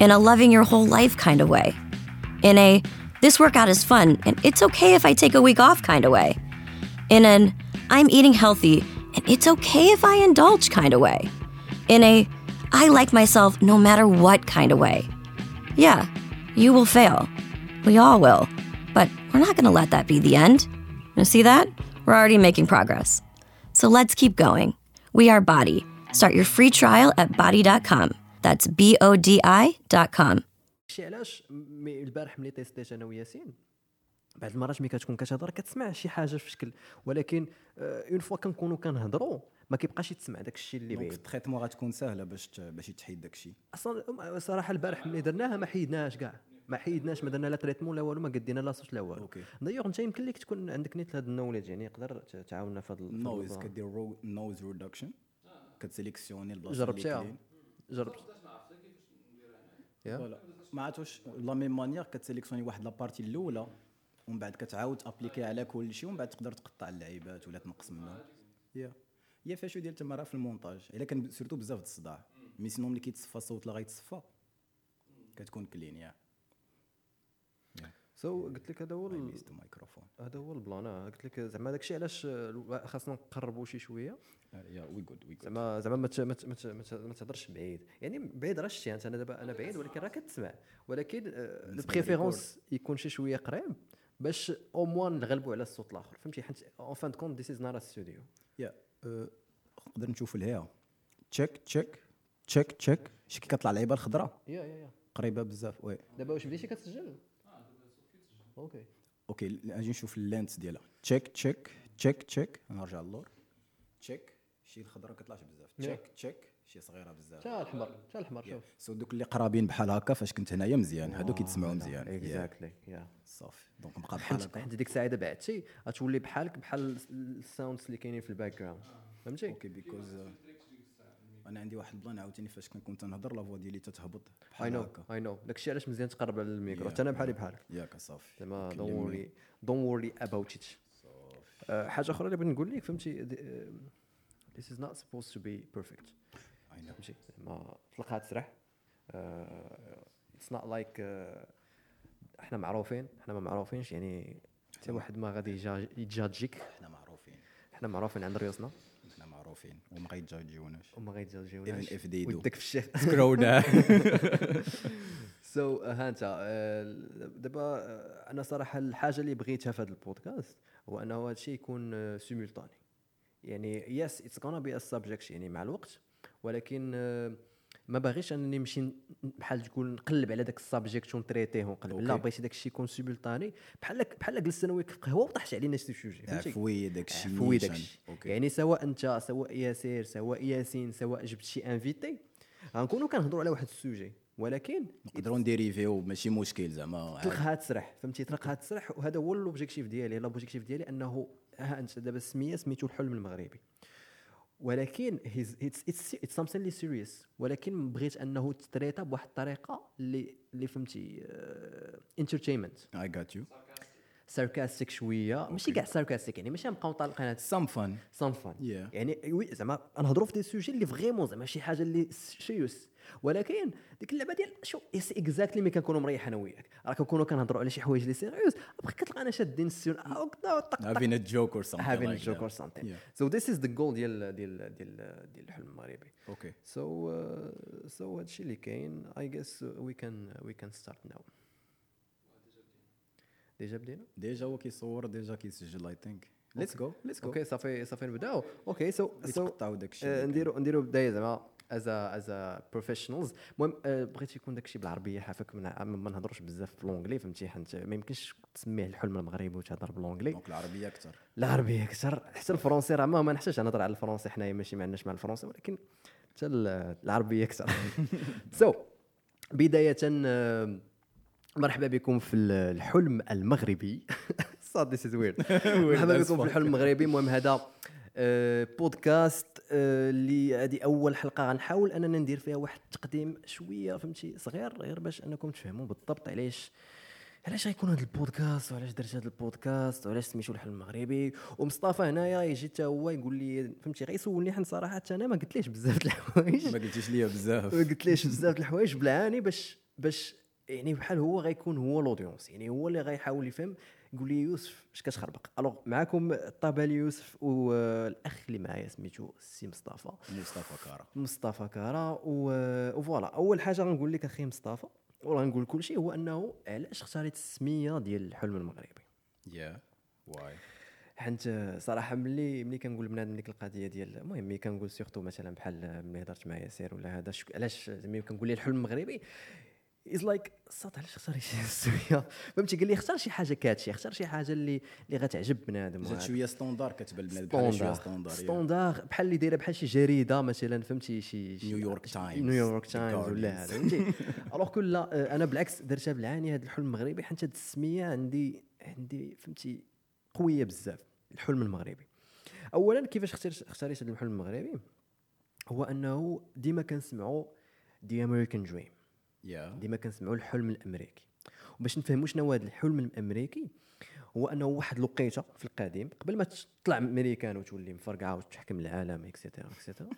in a loving your whole life kind of way. In a this workout is fun and it's okay if I take a week off kind of way. In an I'm eating healthy and it's okay if I indulge kind of way. In a I like myself no matter what kind of way. Yeah, you will fail. We all will. But we're not going to let that be the end. You see that? We're already making progress. So let's keep going. We are Body. Start your free trial at body.com. That's B O D I.com. شي علاش مي البارح ملي تيستيت أنا وياسين بعض المرات ملي كتكون كتهضر كتسمع شي حاجة في شكل ولكن une fois كنكونوا كنهضروا ما كيبقاش يتسمع داك الشيء اللي بعيد ال traitement غتكون سهلة باش باش يتحيد داك الشيء أصلا صراحة البارح ملي درناها ما حيدناش كاع ما حيدناش ما درنا لا traitement لا والو ما قدينا لا صوت لا والو. دايوغ انت يمكن لك تكون عندك نيت هذا ال knowledge يعني يقدر تعاوننا في هذا ال- في هذا noise ال plan. كدير noise reduction كتسيليكسيوني البلاصة اللي جربتيها كاين. جربت yeah. voilà. ما عرفتش la même manière كتسيليكسيوني واحد la partie الأولى ومن بعد كتعاود تابليكي على كل شيء ومن بعد تقدر تقطع اللعيبات ولا تنقص منهم. yeah. فيها شوية ديال التماره في المونتاج. إلا كان surtout بزاف د الصداع. مي سينو ملي كيتصفى الصوت لا غيتصفى. كتكون كلين يا. سو قلت لك هذا هو اي ال- ميست مايكروفون هذا هو البلان. آه. قلت لك زعما داك الشيء علاش آه، خاصنا نقربوا شي شوية. يا وي جود وي زعما زعما ما تهضرش بعيد. يعني بعيد راه شتي أنت أنا دابا أنا بعيد ولكن راه كتسمع. ولكن لو بالنسبة بريفيرونس يكون شي شوية قريب باش أو موان نغلبوا على الصوت الآخر. فهمتي؟ حيت اون فان كونت ذيس از نوت ستوديو يا نقدر نشوف الهيا تشيك تشيك تشيك تشيك شي كي كطلع اللعيبه الخضراء يا يا يا قريبة بزاف. وي. دابا واش بديتي كتسجل؟ أوكي. أوكي أجي نشوف اللينس ديالها. تشيك تشيك تشيك تشيك نرجع للور. تشيك شي الخضراء كطلعش بزاف. تشيك تشيك شي صغيرة بزاف. تا الحمر تا الحمر شوف. سو دوك اللي قرابين بحال هكا فاش كنت هنايا مزيان. هادو كيتسمعوا مزيان. اكزاكتلي يا صافي. دونك نبقى بحال هكا. حيت ديك الساعة إذا بعتي غتولي بحالك بحال ال sounds اللي كاينين في ال background فهمتي okay because أنا عندي واحد ال plan عاوتاني فاش كنكون تنهضر la voix ديالي تتهبط اي بحال no هكا. I know داكشي علاش مزيان تقرب على الميكرو. حتى أنا بحالي بحالك. ياك صافي. زعما don't. worry don't worry about it حاجة أخرى اللي بغيت نقول لك فهمتي؟ This is not supposed to be perfect. I know. فهمتي؟ زعما تلقاها تسرح. it's not like إحنا معروفين. إحنا ما معروفينش. يعني حتى واحد ما غادي يجا- يجاجيك حنا معروفين. إحنا معروفين عند ريوسنا معروفين وما غيتجاوجوناش وما Even if they do. ودك في الشيخ سكرونا سو ها أنت آه، دابا آه، أنا صراحة الحاجة اللي بغيتها في هذا البودكاست هو أنه هذا الشيء يكون سيمولتاني يعني يس اتس غانا بي سبجكت يعني مع الوقت ولكن آه، ما باغيش أنني نمشي بحال تقول نقلب على داك ال subject ونتريتيه ونقلب. لا. بغيت داك الشيء يكون simultané بحال بحال جلست أنا وياك في قهوه وطحت علينا شي sujet عفوي داك الشيء عفوي داك. الشيء. يعني سواء أنت سواء ياسير سواء ياسين سواء جبت شي invité غنكونوا كنهضروا على واحد ال sujet ولكن نقدروا نديريفيو ماشي مشكل زعما. تلقاها تسرح فهمتي؟ تلقاها تسرح وهذا هو l'objectif ديالي. l'objectif ديالي أنه ها أنت دابا السميه سميتو الحلم المغربي. ولكن it's something اللي serious ولكن بغيت أنه تتريتا بواحد الطريقة اللي اللي فهمتي entertainment I got you. sarcastic شوية. ماشي كاع sarcastic يعني ماشي نبقاو طالقين fun. sans fin Yeah. يعني oui زعما نهضروا في des sujets اللي vraiment زعما شي حاجة اللي serious ولكن ديك اللعبة ديال chose c'est exactly ملي كنكونوا مريح أنا وياك. راه كنكونوا كنهضروا على شي حوايج اللي serious أبقى كتلقانا شادين السيون آه، طق or something having a like joke that. or something. Yeah. so this is the goal ديال ديال ديال ديال الحلم المغربي. okay so uh, so هادشي اللي كاين I guess we can we can start now. déjà بدينا؟ déjà هو كيصور déjà كيسجل I think let's go let's go okay صافي صافي نبداو. okay so so نديرو نديرو بداية زعما. as as professionals المهم آه، بغيت يكون داكشي بالعربية حافك ما نهضروش بزاف ب l'anglais فهمتي؟ حيت ما يمكنش تسميه الحلم المغربي وتهضر ب l'anglais donc العربية أكثر. العربية أكثر حتى الفرونسي راه ما ما نحتاجش نهضر على الفرونسي حنايا ماشي ما عندناش مع الفرونسي ولكن حتى ال- العربية أكثر. so بداية آه، مرحبا بكم في ال- الحلم المغربي. so this is weird مرحبا بكم في. الحلم المغربي. المهم هذا بودكاست آه، اللي هذه أول حلقة غنحاول أننا ندير فيها واحد التقديم شوية فهمتي؟ صغير غير باش أنكم تفهموا بالضبط علاش علاش غيكون هذا البودكاست وعلاش درت هذا البودكاست وعلاش سميتو الحلم المغربي؟ ومصطفى هنايا يجي حتى هو يقول لي فهمتي؟ غيسولني حنا صراحة حتى أنا ما قلتليش بزاف د الحوايج. ما قلتيش ليا بزاف. ما قلتليش بزاف د الحوايج بالعاني باش باش يعني بحال هو غيكون هو l'audience يعني هو اللي غيحاول يفهم يقول لي يوسف اش كتخربق؟ alors معكم الطابالي يوسف والأخ اللي معايا سميتو السي مصطفى. مصطفى كارا. مصطفى كارا و voilà أول حاجة غنقول لك أخي مصطفى وغنقول كل شيء هو أنه علاش اختاريت السمية ديال الحلم المغربي؟ yeah why. حيت صراحة ملي ملي كنقول بنادم ديك القضية ديال المهم ملي كنقول surtout مثلا بحال ملي هضرت مع ياسر ولا هذا. علاش ملي كنقول ليه الحلم المغربي؟ it's like صات علاش اختار شي سميه فهمتي؟ قال لي اختار شي حاجة catchy اختار شي حاجة اللي اللي غتعجب بنادم وهذا. شوية standard كتبان بنادم بحال شوية ستوندار ستوندار بحال اللي دايرة بحال شي جريدة مثلا فهمتي؟ شي نيويورك تايمز، نيويورك تايمز ولا. هذا فهمتي؟ alors لا آه، أنا بالعكس درتها بالعاني هذا الحلم المغربي حيت هذه السمية عندي عندي فهمتي؟ قوية بزاف الحلم المغربي. اولا كيفاش اخترت اختاريت هذا الحلم المغربي؟ هو أنه ديما كنسمعوا the American dream yeah ديما كنسمعوا الحلم الأمريكي. وباش نفهموا شنو هذا الحلم الأمريكي هو أنه واحد الوقيته في القديم قبل ما تطلع أمريكان وتولي مفرقعة وتحكم العالم et cetera et cetera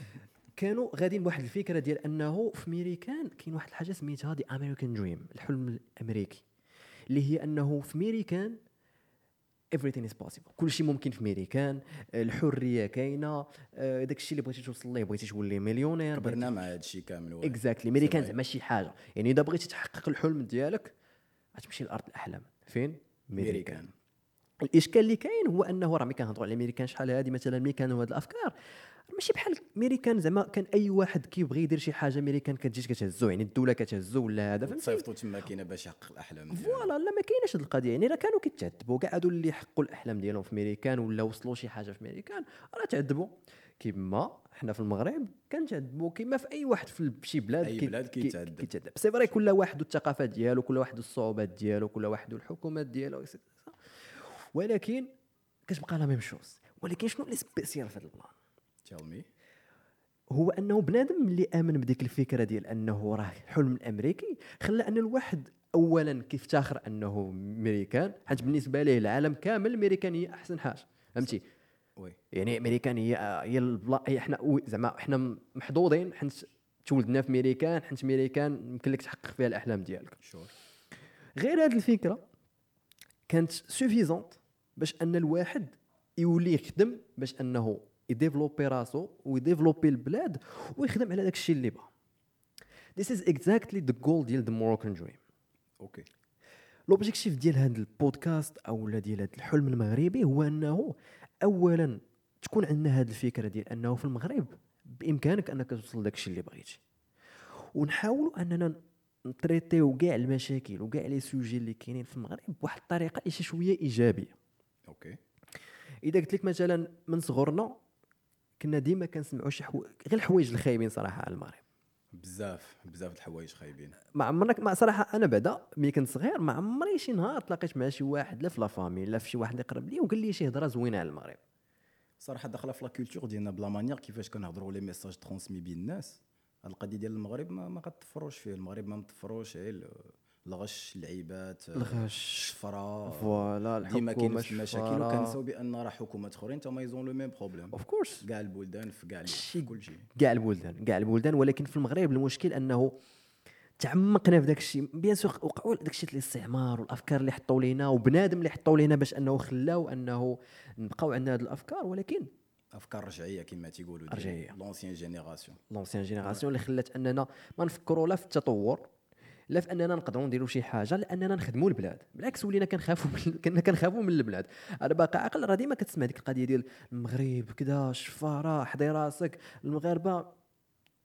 كانوا غاديين بواحد الفكرة ديال أنه في ميريكان كاين واحد الحاجة سميتها the American dream الحلم الأمريكي اللي هي أنه في ميريكان everything is possible. كل شيء ممكن في ميريكان الحرية كاينة آه، داك الشيء اللي بغيتي توصل ليه؟ بغيتي تولي مليونير كبرنا مع هذا الشيء كامل. exactly ملي كان صحيح. زعما شي حاجة. يعني إذا بغيتي تحقق الحلم ديالك غتمشي لأرض الأحلام. فين؟ ميريكان الإشكال اللي كاين هو أنه راه ملي كنهضروا على الميريكان شحال هذه مثلا ملي كانوا هاد الأفكار. ماشي بحال ميريكان زعما كان أي واحد كيبغي يدير شي حاجة ميريكان كتجيش كتهزو يعني الدولة كتهزو ولا هذا فهمتي؟ صيفطوا تما كاينة باش يحقق الأحلام ديالو. voilà لا ما كايناش هاد القضية. يعني راه كانوا كيتعذبوا كاع هادو اللي حققوا الأحلام ديالهم في ميريكان ولا وصلوا شي حاجة في ميريكان راه تعذبوا. كيما حنا في المغرب كنتعذبوا كيما في أي واحد في شي بلاد أي كي- بلاد كي- كيتعذب. كيتعذب. c'est vrai كل واحد والثقافات ديالو كل واحد الصعوبات ديالو كل واحد والحكومات ديالو. ولكن كتبقى la même chose ولكن شنو اللي spécial في هذا ال plan Tell me. هو أنه بنادم اللي آمن بديك الفكرة ديال أنه راه الحلم الامريكي خلى أن الواحد اولا كيفتخر أنه ميريكان حيت بالنسبة ليه العالم كامل ميريكان هي أحسن حاجة فهمتي؟ oui. يعني امريكان هي هي البلا هي إحنا وي- زعما إحنا محظوظين حيت تولدنا في ميريكان حيت ميريكان يمكن لك تحقق فيها الأحلام ديالك. sure غير هذه الفكرة كانت suffisante باش أن الواحد يولي يخدم باش أنه يديفلوبي راسو ويديفلوبي البلاد ويخدم على داك الشيء اللي بغا This is exactly the goal ديال the Moroccan dream. okay l'objectif ديال هذا البودكاست أو ديال هذا الحلم المغربي هو أنه اولا تكون عندنا هذه الفكرة ديال أنه في المغرب بإمكانك أنك توصل داك الشيء اللي بغيتي. ونحاولوا أننا نتريتيو كاع المشاكل وكاع les sujets اللي كاينين في المغرب بواحد الطريقة اللي شي شوية إيجابية. okay إذا قلت لك مثلا من صغرنا كنا ديما كنسمعوا شي حو... غير الحوايج الخايبين صراحة على المغرب. بزاف بزاف الحوايج خايبين. ما عمرك ما صراحة أنا بعدا ملي كنت صغير ما عمري شي نهار تلاقيت مع شي واحد لا في la famille لا في شي واحد اللي قرب لي وقال لي شي هضرة زوينة على المغرب. صراحة داخله في la culture ديالنا ب la manière كيفاش كنهضروا les messages transmis بين الناس. هاد القضية ديال المغرب ما, ما كتطفروش فيه المغرب ما مطفروش غير الغش اللعيبات الغش. الشفرة voilà ديما كاين المشاكل وكنساو بأن راه حكومات أخرين تما ils ont le même problème of course كاع البلدان في كاع شي كل شيء. كاع البلدان كاع البلدان ولكن في المغرب المشكل أنه تعمقنا في داك الشيء. bien sûr وقعوا داك الشيء الاستعمار والأفكار اللي حطوا لينا وبنادم اللي حطوا لينا باش أنه خلاو أنه نبقاو عندنا هذه الأفكار ولكن أفكار رجعية كما تيقولوا رجعية. l'ancienne génération l'ancienne génération اللي خلات أننا ما نفكروا لا في التطور لا في أننا نقدروا نديروا شي حاجة لأننا نخدموا البلاد. بالعكس ولينا كنخافوا كنا كنخافوا من البلاد. أنا باقي عاقل راه ديما كتسمع ديك القضية ديال المغرب كذا شفاره حضي راسك المغاربة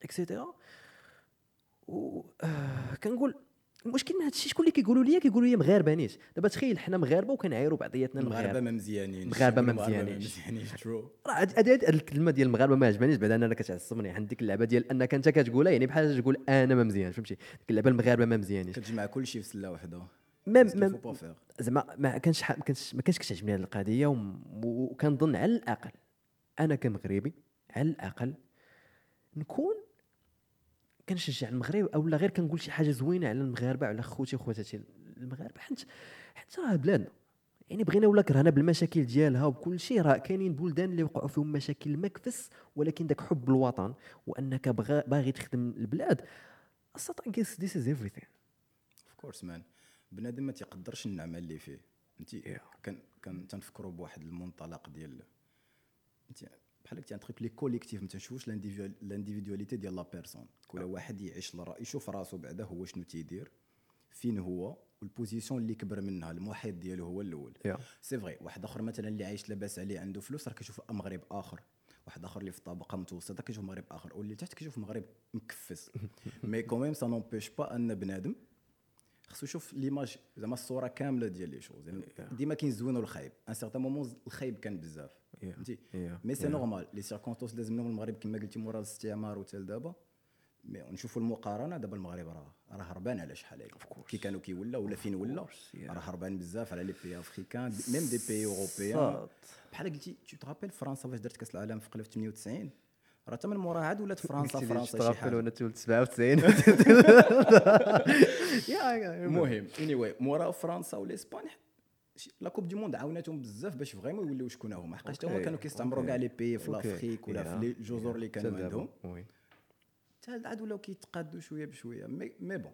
et cetera و آه كنقول المشكل من هذا الشيء شكون اللي كيقولوا لي كيقولوا لي مغاربة نيت. دابا تخيل حنا مغاربة وكنعايروا بعضياتنا المغاربة. المغاربه ما مزيانين المغاربة ما مزيانينش. مزيانين trop راه هاد الكلمة ديال المغاربة ما عجبانيش بعد أنا كتعصبني عند ديك اللعبة ديال أنك أنت كتقولها يعني بحال تقول أنا ما مزيان فهمتي؟ ديك اللعبة المغاربة ما مزيانينش. كتجمع كل شيء في سلة même affaire زعما ما كانش ما كانش ما كانش كتعجبني هذه القضية وكنظن على الأقل أنا كمغربي على الأقل نكون كنشجع المغرب أو لا غير كنقول شي حاجة زوينة على المغاربة وعلى خوتي وخواتاتي. المغاربة حيت حيت راه بلادنا يعني بغينا ولا كرهنا بالمشاكل ديالها وبكل شيء راه كاينين بلدان اللي وقعوا فيهم مشاكل مكفس ولكن داك حب الوطن وأنك بغا باغي تخدم البلاد. السطا I guess this is everything. of course man بنادم ما تيقدرش النعمة اللي فيه. أنت. كان كان تنفكروا بواحد المنطلق ديال أنت بحال هكا truc collectif ما تنشوفوش l'individualité ديال la personne. كل واحد يعيش لرا يشوف راسو بعدا هو شنو تيدير فين هو وال position اللي كبر منها المحيط ديالو هو الأول. c'est vrai واحد آخر مثلا اللي عايش لاباس عليه عنده فلوس راه كيشوف مغرب آخر. واحد آخر اللي في طبقه متوسطه كيشوف مغرب آخر. واللي تحت كيشوف مغرب مكفس. mais quand même ça n'empêche pas أن بنادم خصو يشوف l'image زعما الصورة كاملة ديال les choses يعني ديما كاين الزوين والخايب un certain moment الخايب كان بزاف. فهمتي. mais c'est normal les circonstances لازم المغرب كما قلتي مورا الاستعمار وتال دابا mais نشوفوا المقارنة. دابا المغرب راه راه هربان على شحال هادي كي كانوا كيولا ولا فين ولا. راه هربان بزاف على les pays africains même des pays européens. بحال قلتي tu te rappelles فرنسا فاش درت كأس العالم في قلب 98 راه حتى من موراها عاد ولات فرنسا فرنسا شي حاجة. وأنا تولد 97 yeah المهم anyway مورا فرنسا والاسبان شي- la coupe du monde عاوناتهم بزاف باش vraiment يوريو شكون هما حقاش حتى هما كانوا كيستعمروا. كاع les pays في. l'Afrique ولا في الجزر اللي كانوا. عندهم. حتى عاد ولاو كيتقادوا شوية بشوية. mais mais bon.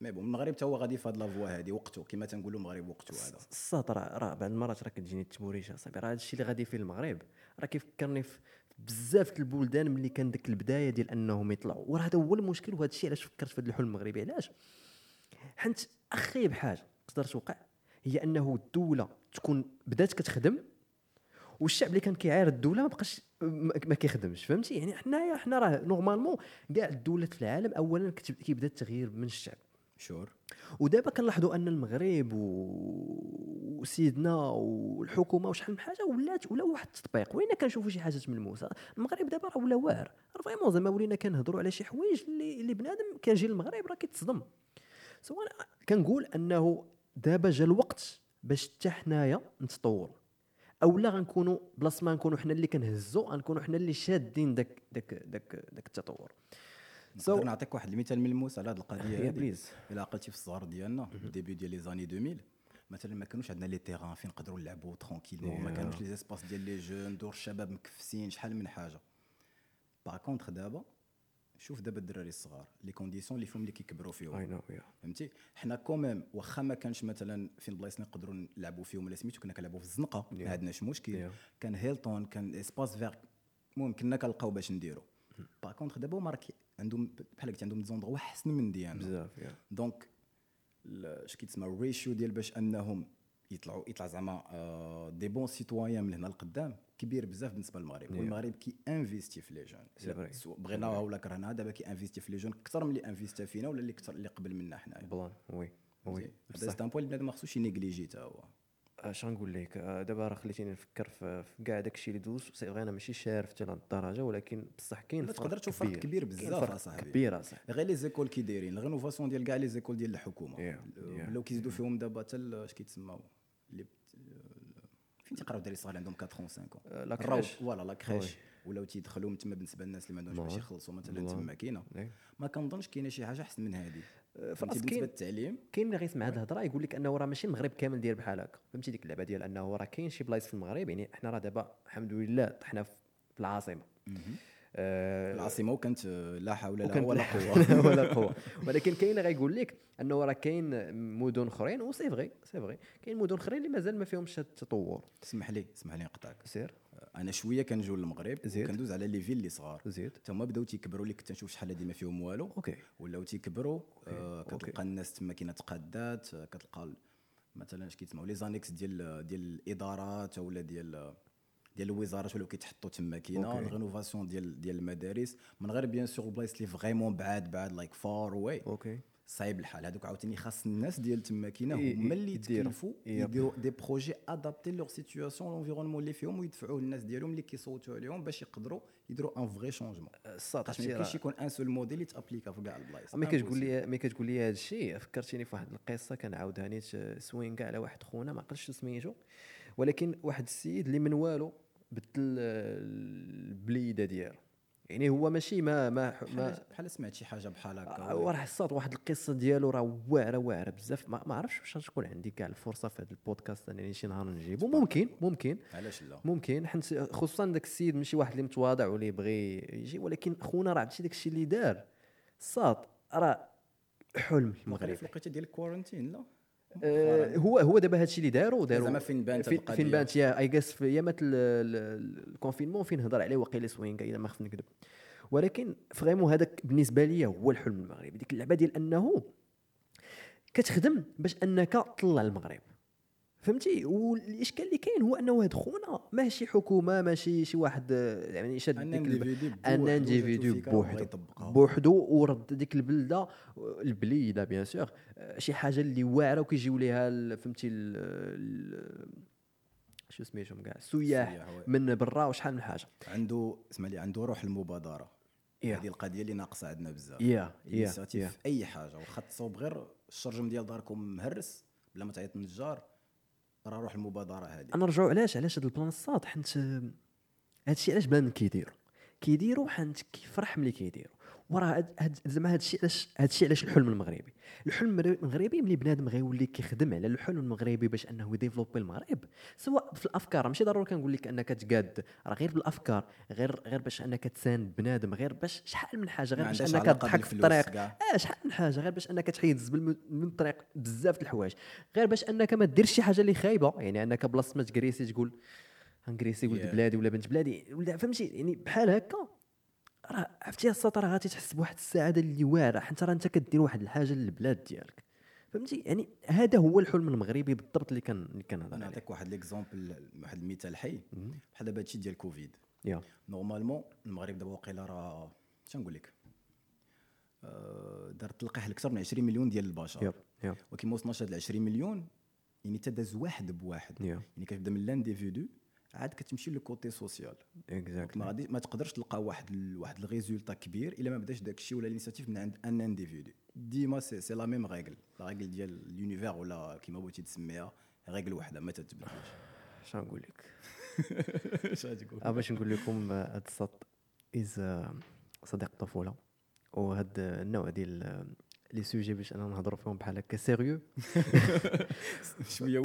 mais bon. المغرب حتى هو غادي في هاد la voie هادي وقته كما تنقولوا المغرب وقته هذا. الصاد راه راه بعض المرات راه كتجيني التبوريشة صاحبي راه هادشي اللي غادي فيه المغرب راه كيفكرني في بزاف البلدان ملي كان ديك البداية ديال أنهم يطلعوا. وراه هذا هو المشكل وهذا الشيء علاش فكرت في هذا الحلم المغربي. علاش؟ حيت اخيب حاجة تقدر توقع هي أنه الدولة تكون بدات كتخدم والشعب اللي كان كيعاير الدولة ما بقاش ما كيخدمش فهمتي؟ يعني حنايا حنا راه normalement كاع الدولات في العالم اولا كيبدا التغيير من الشعب. sure ودابا كنلاحظوا أن المغرب و- وسيدنا والحكومة وشحال من حاجة ولات ولا واحد التطبيق. وين كنشوفوا شي حاجات ملموسه المغرب دابا راه ولا واعر. vraiment زعما ولينا كنهضروا على شي حوايج اللي اللي بنادم كيجي للمغرب راه كيتصدم. so أنا كنقول أنه دابا جا الوقت باش حتى حنايا نتطوروا اولا غنكونوا بلاص ما نكونوا حنا اللي كنهزوا غنكونوا حنا اللي شادين داك داك داك داك التطور. نقدر نعطيك واحد المثال ملموس على هذه القضية هذه please. إلا عقلتي في الصغر ديالنا début ديال les années 2000 مثلا ما كانوش عندنا les terrains فين نقدروا نلعبوا tranquillement ما. كانوش les espaces ديال les jeunes دور الشباب مكفسين شحال من حاجة. par contre دابا شوف دابا الدراري الصغار les conditions اللي فيهم اللي كيكبروا فيهم. I know yeah فهمتي؟ حنا quand même واخا ما كانش مثلا فين بلايص نقدروا نلعبوا فيهم ولا سميتو كنا كنلعبوا في الزنقة Yeah. ما عندناش مشكل. Yeah. كان هيلتون كان espace vert المهم كنا كنلقاو باش نديرو. par contre دابا هما عندهم بحال قلت عندهم endroits احسن من ديالنا بزاف yeah donc اش كيتسمى ال ratio ديال باش أنهم يطلعوا يطلع زعما de bons citoyens من هنا لقدام. كبير بزاف بالنسبة للمغرب والمغرب كي investi في les jeunes. بغيناها ولا كرهناها دابا كي investi في les jeunes أكثر من اللي investa فينا ولا اللي أكثر اللي قبل منا حنايا. بلان. oui. oui. هذا c'est un point بنادم ما خصوش ي négliger حتى هو. اش غنقول لك؟ آه، دابا راه خليتيني نفكر في كاع داك الشيء اللي دوز. c'est أنا ماشي شارف لهاد الدرجة ولكن بصح كاين فرق تقدر تشوف فرق كبير. بزاف أصاحبي. كبير أصاحبي. غير les écoles كي دايرين ال rénovation ديال كاع les écoles ديال الحكومة. Yeah, yeah, ولاو كيزيدوا فيهم دابا حتى اش كيتسماو؟ اللي فين تيقراو الدراري الصغار عندهم 4 5 آه، لا الروض. crèche. voilà la crèche oui. ولاو تيدخلوا تما بالنسبة للناس اللي ما عندهمش باش بلان. يخلصوا مثلا. تما كاينة إيه. ما كنظنش كاينة شي حاجة أحسن من هذه فهمتي؟ راسك بالنسبة للتعليم. كاين اللي غيسمع هذه الهضرة يقول لك أنه راه ماشي المغرب كامل داير بحال هكا. فهمتي ديك اللعبة ديال أنه راه كاين شي بلايص في المغرب يعني حنا راه دابا الحمد لله طحنا في العاصمة. آه، العاصمة وكانت لا حول وكانت ولا لا قوة. ولا قوة. ولكن كاين اللي غيقول لك أنه راه كاين مدن أخرين و c'est vrai c'est vrai. كاين مدن أخرين اللي مازال ما فيهمش هاد التطور. اسمح لي اسمح لي نقطعك. سير. أنا شوية كنجو للمغرب. كندوز على les villes اللي صغار. زيد. تما بداو تيكبروا اللي كنت نشوف شحال هادي ما فيهم والو. okay. ولاو تيكبروا آه. كتلقى الناس تما كاينة تقادات آه، كتلقى مثلا اش كيتسموا les annexes ديال ديال الإدارات ولا ديال ديال الوزارات ولاو كيتحطوا تما كاينة. ال rénovation ديال ديال المدارس. من غير bien sûr البلايص اللي vraiment بعاد بعاد like far away okay. صعيب الحال. هذوك عاوتاني خاص الناس ديال تما كاينة هما اللي. يتكلفوا. يديروا. des projets adaptés leur situation l'environnement اللي فيهم ويدفعوه للناس ديالهم اللي كيصوتوا عليهم باش يقدروا يديروا un vrai changement خاص ما يمكنش يكون un seul modèle اللي t'appliqua في كاع البلايص. ملي كتقول لي ملي كتقول لي هذا الشيء فكرتيني في واحد القصة كنعاودها نيت سوين كاع على واحد خونا ما عقلتش سميتو. ولكن واحد السيد اللي من والو بدل البليده ديالو. يعني هو ماشي ما ما ما بحال سمعت شي حاجة بحال هكا. هو راه حصات واحد القصة ديالو راه واعره واعرة بزاف. ما, ما عرفتش واش غتكون عندي كاع الفرصة في هذا البودكاست. انني شي نهار نجيبو. ممكن ممكن. علاش لا؟ ممكن. حيت خصوصا داك السيد ماشي واحد اللي متواضع واللي يبغي يجي ولكن خونا راه عرفتي داك الشيء اللي دار. صاد راه حلم المغرب في الوقيتة ديال ال quarantine لا؟ آه، هو هو دابا هادشي اللي داروا داروا زعما فين بانت فين, القضية. فين بانت؟ yeah I guess في أيامات ال- ال- ال confinement فين هضر عليه واقيلا سوينكا الا ما خفت نكذب. ولكن vraiment هذاك بالنسبة لي هو الحلم المغربي. ديك اللعبة ديال أنه كتخدم باش أنك تطلع المغرب فهمتي؟ والإشكال اللي كاين هو أنه هاد خونا ماشي حكومة ماشي شي واحد يعني شاد ديك un individu بوحدو. بوحدو ورد ديك البلدة البليدة bien sûr شي حاجة اللي واعرة وكيجيو ليها فهمتي شو سميتهم كاع؟ السياح. من برا وشحال من حاجة. عنده اسمع لي عنده روح المبادرة. yeah. هذه القضية اللي ناقصة عندنا بزاف. yeah yeah ال initiative yeah في أي حاجة واخا تصوب غير الشرجم ديال داركم مهرس بلا ما تعيط النجار راه روح المبادرة هذه أنا نرجعوا علاش علاش هذا ال plan الساط حيت هادشي علاش بنادم كيديروا كيديروا حيت كيفرح ملي كيديروا وراه زعما هادشي علاش هادشي علاش الحلم المغربي. الحلم المغربي- ملي بنادم غيولي كيخدم على الحلم المغربي باش أنه يdéveloppي المغرب. سواء في الأفكار ماشي ضروري كنقول لك أنك تقاد راه غير بالأفكار غير غير باش أنك تساند بنادم غير باش شحال من حاجة غير باش أنك تضحك في الطريق. آه شحال من حاجة غير باش أنك تحيد الزبل من- الطريق بزاف د الحوايج. غير باش أنك ما ديرش شي حاجة اللي خايبة يعني أنك بلاصة ما تagressي تقول غنagressي ولد Yeah. بلادي ولا بنت بلادي. ولا فهمتي؟ يعني بحال هكا. راه عرفتي الساط راه غادي تحس بواحد السعادة اللي واعرة حيت راه انت كدير واحد الحاجة للبلاد ديالك. فهمتي؟ يعني هذا هو الحلم المغربي بالضبط اللي كان اللي كنهضر أنا عليه. نعطيك واحد l'exemple واحد المثال حي. بحال دابا هادشي ديال Covid. normalement المغرب دابا واقيلا راه اش نقول لك؟ آه، دار تلقيح أكثر من 20 مليون ديال البشر. yep yep ولكن ما وصلناش هاد 20 مليون يعني تداز واحد بواحد. يعني كتبدا من l'individu عاد كتمشي لل côté social. mais exactly غادي ما تقدرش تلقى واحد ال- واحد ال résultat كبير إلا ما بداش داك الشيء ولا ال initiative من عند un individu ديما c'est c'est la même règle la règle ديال ال univers ولا كيما بغيتي تسميها règle وحدة ما تتبدلش. اش نقول لك؟ اش غتقول آه باش نقول لكم آه، هاد الساط از صديق الطفوله وهاد النوع ديال آه، les sujets باش أنا نهضروا فيهم بحال هكا sérieux شوية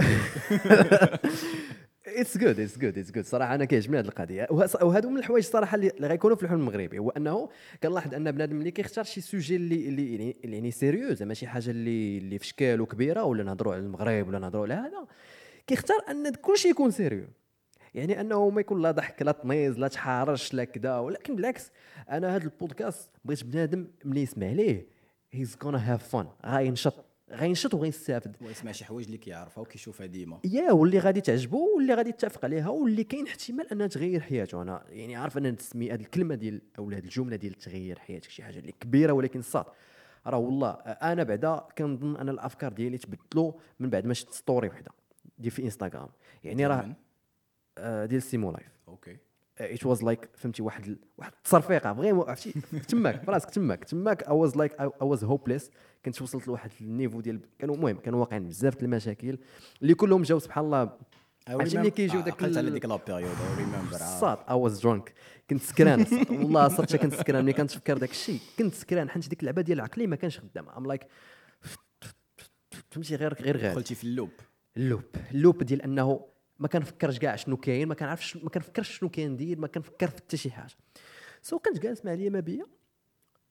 it's good it's good it's good صراحة أنا كيعجبني هذه القضية. وه- وهادو من الحوايج الصراحه اللي غيكونوا في الحلم المغربي. هو أنه كنلاحظ أن بنادم اللي كيختار شي sujet اللي اللي يعني اللي يعني sérieux زعما شي حاجة اللي اللي في شكال كبيره ولا نهضروا على المغرب ولا نهضروا على هذا. كيختار أن كل شيء يكون sérieux يعني أنه ما يكون لا ضحك لا تميز لا تحارش لا كذا ولكن بالعكس أنا هذا البودكاست بغيت بنادم ملي يسمع ليه. he's gonna have fun غينشط غينشط وغيستافد ويسمع شي حوايج اللي كيعرفها وكيشوفها ديما. yeah واللي غادي تعجبو واللي غادي يتفق عليها واللي كاين احتمال أنها تغير حياته. أنا يعني عارف أن تسمي هذه الكلمة ديال أو هذه الجملة ديال تغير حياتك شي حاجة اللي كبيرة ولكن ساط راه والله أنا بعدا كنظن أن الأفكار ديالي تبدلوا من بعد ما شفت story وحدة ديال في انستغرام يعني راه؟ آه، ديال سيمو لايف okay. it was like فهمتي واحد واحد التصرفيقة vraiment عرفتي؟ تماك براسك تماك تماك. I was like I was hopeless كنت وصلت لواحد ال niveau ديال كانوا المهم كانوا واقعين بزاف المشاكل اللي كلهم جاو سبحان الله عرفتي ملي كيجيو داك عقلت على ديك la période remember ساط I was drunk كنت سكران والله صرت كنت سكران. ملي كنتفكر داك الشيء كنت سكران حيت ديك اللعبة ديال عقلي ما كانش خدام I'm like فهمتي غير غير غادي. دخلتي في ال loop. ال loop. ال loop ديال أنه ما كنفكرش كاع شنو كاين ما كنعرفش ما كنفكرش شنو كندير ما كنفكر في حتى شي حاجة. so كنت جالس مع ليا ما بيا